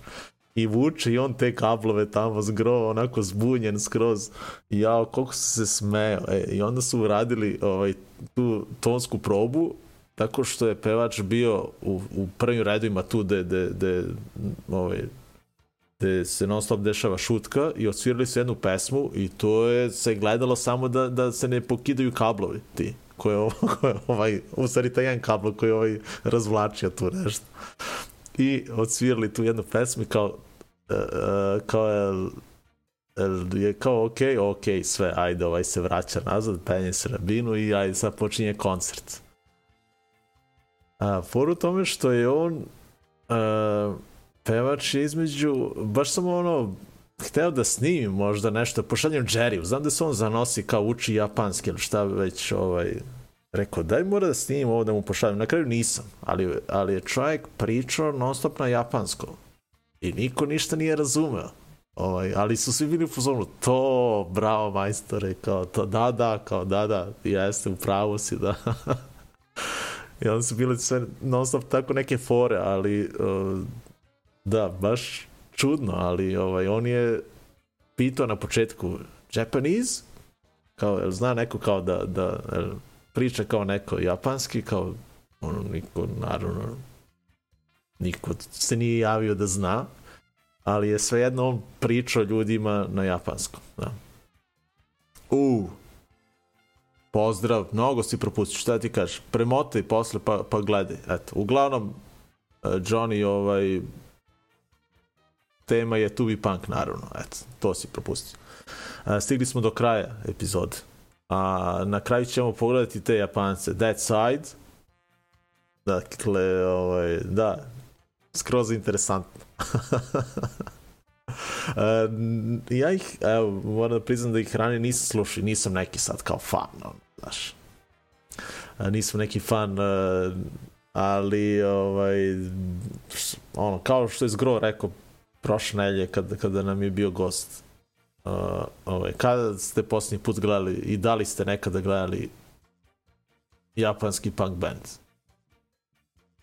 I vuče i on te kablove tamo zgro, onako zbunjen skroz. I ja, koliko su se smeo. E, I onda su uradili ovaj, tu tonsku probu, tako što je pevač bio u, u prvim redovima tu de, de, de, ovaj, gde se non stop dešava šutka i odsvirali su jednu pesmu i to je se gledalo samo da, da se ne pokidaju kablovi ti koje ovo, koje ovaj, u stvari taj jedan kablo koji ovaj razvlačio tu nešto. I odsvirali tu jednu pesmu i kao uh, kao je e, je kao ok, ok, sve, ajde, ovaj se vraća nazad, penje se na binu i ajde, sad počinje koncert. A, poru tome što je on uh, pevač je između, baš sam ono, hteo da snimim možda nešto, pošaljem Jerry, znam da se on zanosi kao uči japanski ili šta već, ovaj, rekao, daj mora da snimim ovo da mu pošaljem. Na kraju nisam, ali, ali je čovjek pričao non stop na japansko. I niko ništa nije razumeo. Ovaj, ali su svi bili u pozornu, to, bravo majstore, kao to, da, da, kao da, da, jeste, u pravu si, da. I onda su bile sve non stop tako neke fore, ali uh, Da, baš čudno, ali ovaj on je pitao na početku Japanese, kao, jel zna neko kao da, da jel, priča kao neko japanski, kao ono, niko, naravno, niko se nije javio da zna, ali je svejedno on pričao ljudima na japanskom. Da. U, pozdrav, mnogo si propustio, šta ti kažeš, premotaj posle pa, pa gledaj. Eto, uglavnom, eh, Johnny ovaj, tema je Tubi Punk, naravno. Eto, to si propustio. A, stigli smo do kraja epizode. A na kraju ćemo pogledati te Japance. That Side. Dakle, ovaj, da, skroz interesantno. Uh, ja ih, evo, moram da priznam da ih ranije nisam slušao, nisam neki sad kao fan, ono, znaš. a, nisam neki fan, ali ovaj, ono, kao što je Zgro rekao prošle nelje kada, kada nam je bio gost, Uh, ovaj, kada ste posljednji put gledali i da li ste nekada gledali japanski punk band?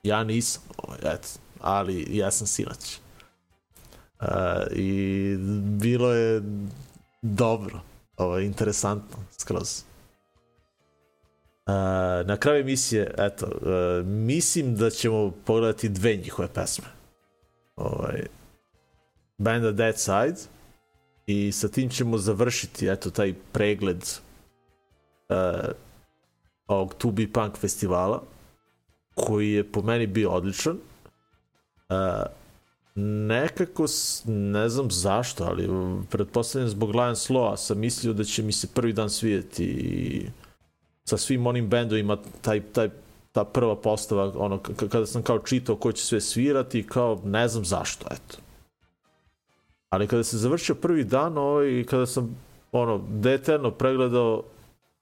Ja nisam, ovaj, eto, ali ja sam sinoć. Uh, I bilo je dobro, ovaj, interesantno, skroz. Uh, na kraju emisije, eto, uh, mislim da ćemo pogledati dve njihove pesme. Ovaj, Banda Dead Side i sa tim ćemo završiti, eto, taj pregled uh, ovog To Be Punk festivala koji je po meni bio odličan. Uh, nekako, ne znam zašto, ali pretpostavljam zbog Lion Slowa sam mislio da će mi se prvi dan svidjeti i sa svim onim bendovima taj, taj, ta prva postava, ono, kada sam kao čitao ko će sve svirati, kao ne znam zašto, eto. Ali kada se završio prvi dan, ovaj, i kada sam ono, detaljno pregledao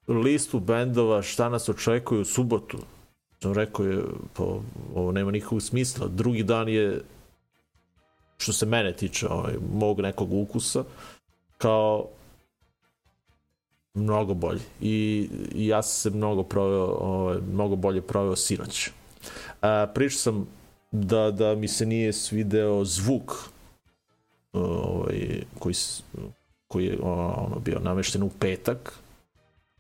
listu bendova šta nas očekuje u subotu, sam rekao je, pa ovo nema nikakvog smisla. Drugi dan je, što se mene tiče, ovaj, mog nekog ukusa, kao mnogo bolji. I, i ja sam se mnogo proveo, ovaj, mnogo bolje proveo sinoć. A, pričao sam da, da mi se nije svideo zvuk E, ovaj, koji, koji je ono, bio namešten u petak,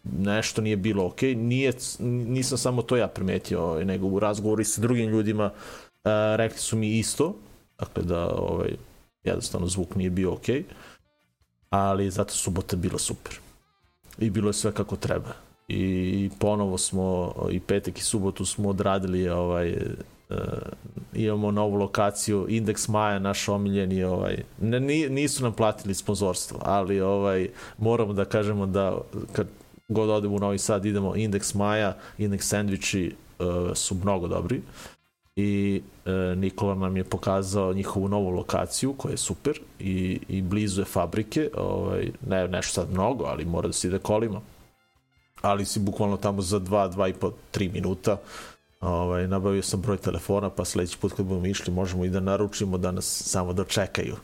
nešto nije bilo ok, nije, nisam samo to ja primetio, ovaj, nego u razgovoru i sa drugim ljudima a, rekli su mi isto, dakle da ovaj, jednostavno zvuk nije bio ok, ali zato subota bila super. I bilo je sve kako treba. I ponovo smo, i petak i subotu smo odradili ovaj, e, imamo novu lokaciju, Index Maja, naš omiljeni, ovaj, ne, nisu nam platili sponzorstvo, ali ovaj, moramo da kažemo da kad god odemo u Novi Sad idemo Index Maja, Index sandviči uh, su mnogo dobri i e, Nikola nam je pokazao njihovu novu lokaciju koja je super i, i blizu je fabrike, ovaj, ne nešto sad mnogo, ali mora da se ide kolima ali si bukvalno tamo za 2, 2 i po, 3 minuta ovaj, nabavio sam broj telefona pa sledeći put kad budemo išli možemo i da naručimo da nas samo dočekaju.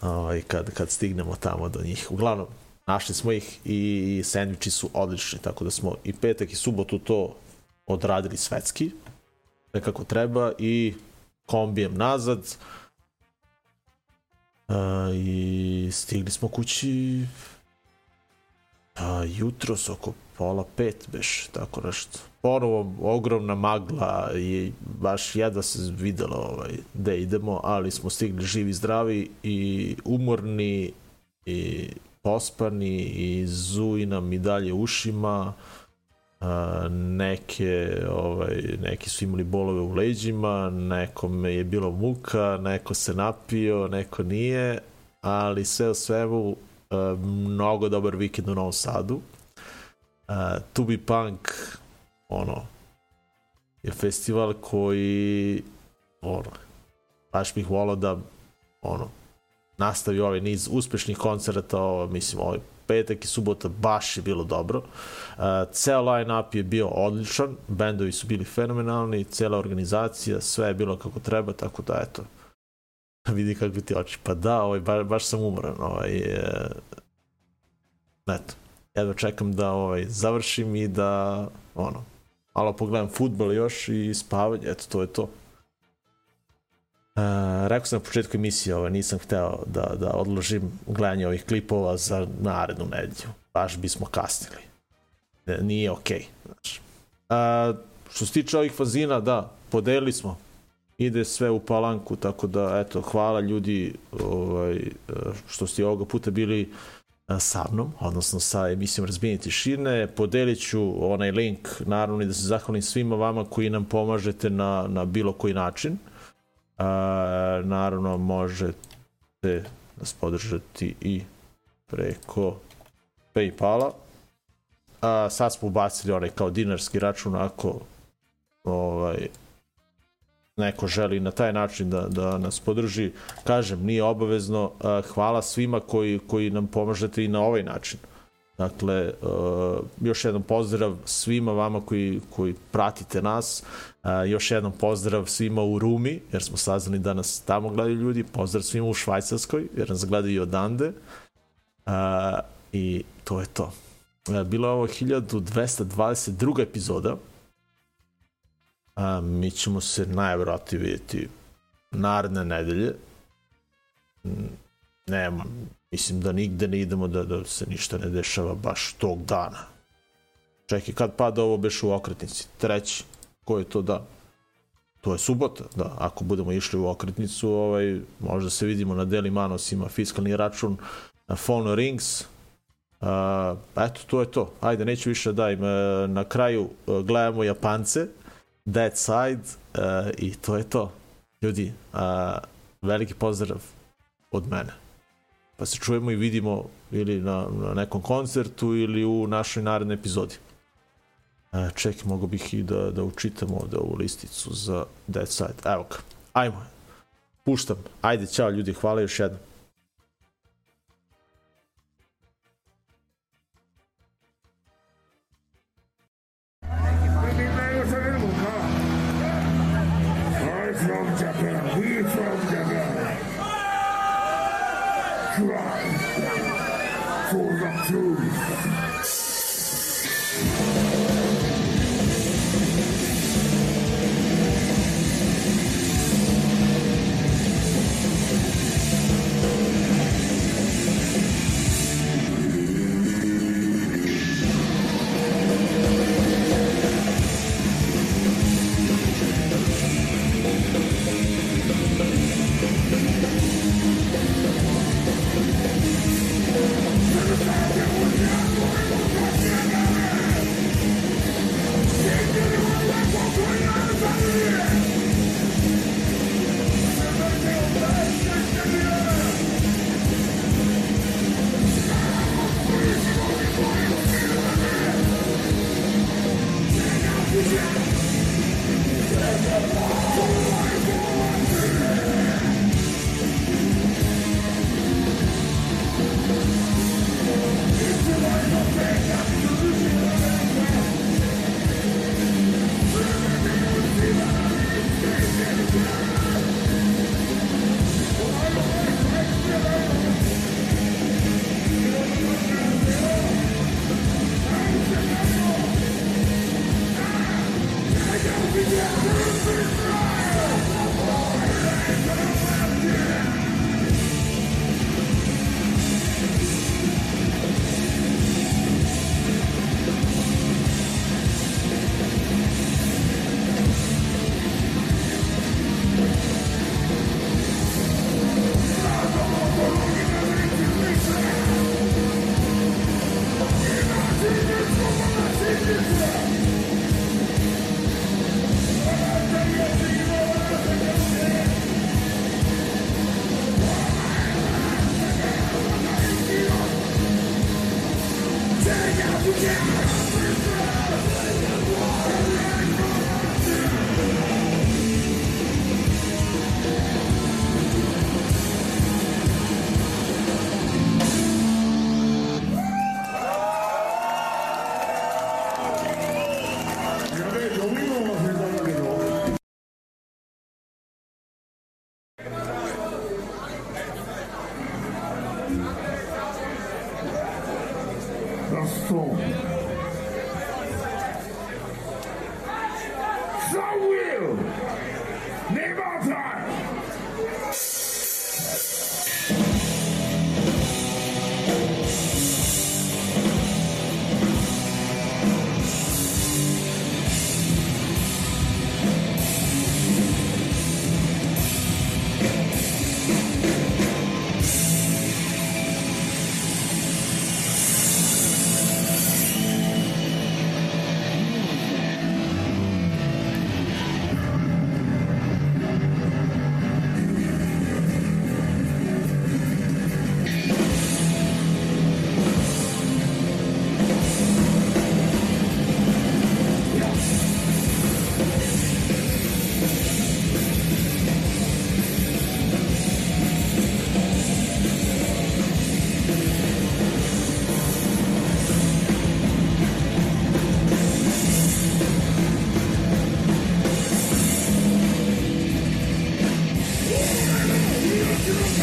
Ovaj, kad, kad stignemo tamo do njih. Uglavnom našli smo ih i sandviči su odlični, tako da smo i petak i subotu to odradili svetski, nekako treba i kombijem nazad uh, i stigli smo kući pa jutros oko pola pet beš, tako nešto. Ponovo ogromna magla i baš jedva se videlo ovaj, gde idemo, ali smo stigli živi, zdravi i umorni i pospani i zuji nam i dalje ušima a, neke ovaj, neki su imali bolove u leđima nekome je bilo muka neko se napio, neko nije ali sve o svemu a, mnogo dobar vikend u Novom Sadu e, Uh, To Be Punk ono je festival koji ono baš bih volao da ono nastavi ovaj niz uspešnih koncerta, ovo, mislim, ovaj petak i subota baš je bilo dobro. Uh, ceo line-up je bio odličan, bendovi su bili fenomenalni, cela organizacija, sve je bilo kako treba, tako da, eto, Pa vidi kakvi ti oči. Pa da, ovaj, ba, baš sam umoran, ovaj, e, eto, jedva čekam da ovaj, završim i da, ono, malo pogledam futbol još i spavanje, eto, to je to. E, rekao sam na početku emisije, ovaj, nisam hteo da, da odložim gledanje ovih klipova za narednu nedelju. Baš bismo kasnili. E, nije okej. Okay, znači. E, što se tiče ovih fazina, da, podelili smo. Ide sve u palanku, tako da, eto, hvala ljudi ovaj, što ste ovoga puta bili e, sa mnom, odnosno sa emisijom Razbijenje tišine. Podelit ću onaj link, naravno i da se zahvalim svima vama koji nam pomažete na, na bilo koji način. E, naravno možete nas podržati i preko Paypala. A, sad smo ubacili onaj kao dinarski račun ako ovaj, neko želi na taj način da, da nas podrži. Kažem, nije obavezno. Eh, hvala svima koji, koji nam pomažete i na ovaj način. Dakle, eh, još jednom pozdrav svima vama koji, koji pratite nas. Eh, još jednom pozdrav svima u Rumi, jer smo saznali da nas tamo gledaju ljudi. Pozdrav svima u Švajcarskoj, jer nas gledaju i odande. I to je to. Bila je ovo 1222. epizoda. A, mi ćemo se najvjerojatnije vidjeti naredne nedelje. Mm, nema, mislim da nigde ne idemo da, da se ništa ne dešava baš tog dana. Čekaj, kad pada ovo beš u okretnici? Treći. Ko je to da? To je subota, da. Ako budemo išli u okretnicu, ovaj, možda se vidimo na Deli Manos, ima fiskalni račun, na Phone Rings. Uh, eto, to je to. Ajde, neću više da dajem. Uh, e, na kraju uh, gledamo Japance, Dead Side uh, i to je to. Ljudi, uh, veliki pozdrav od mene pa se čujemo i vidimo ili na, na nekom koncertu ili u našoj narednoj epizodi. E, ček, mogu bih i da, da učitamo ovde ovu listicu za Dead Side. Evo ga, ajmo. Puštam. Ajde, ćao ljudi, hvala još jednom.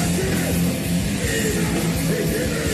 Take it! Take!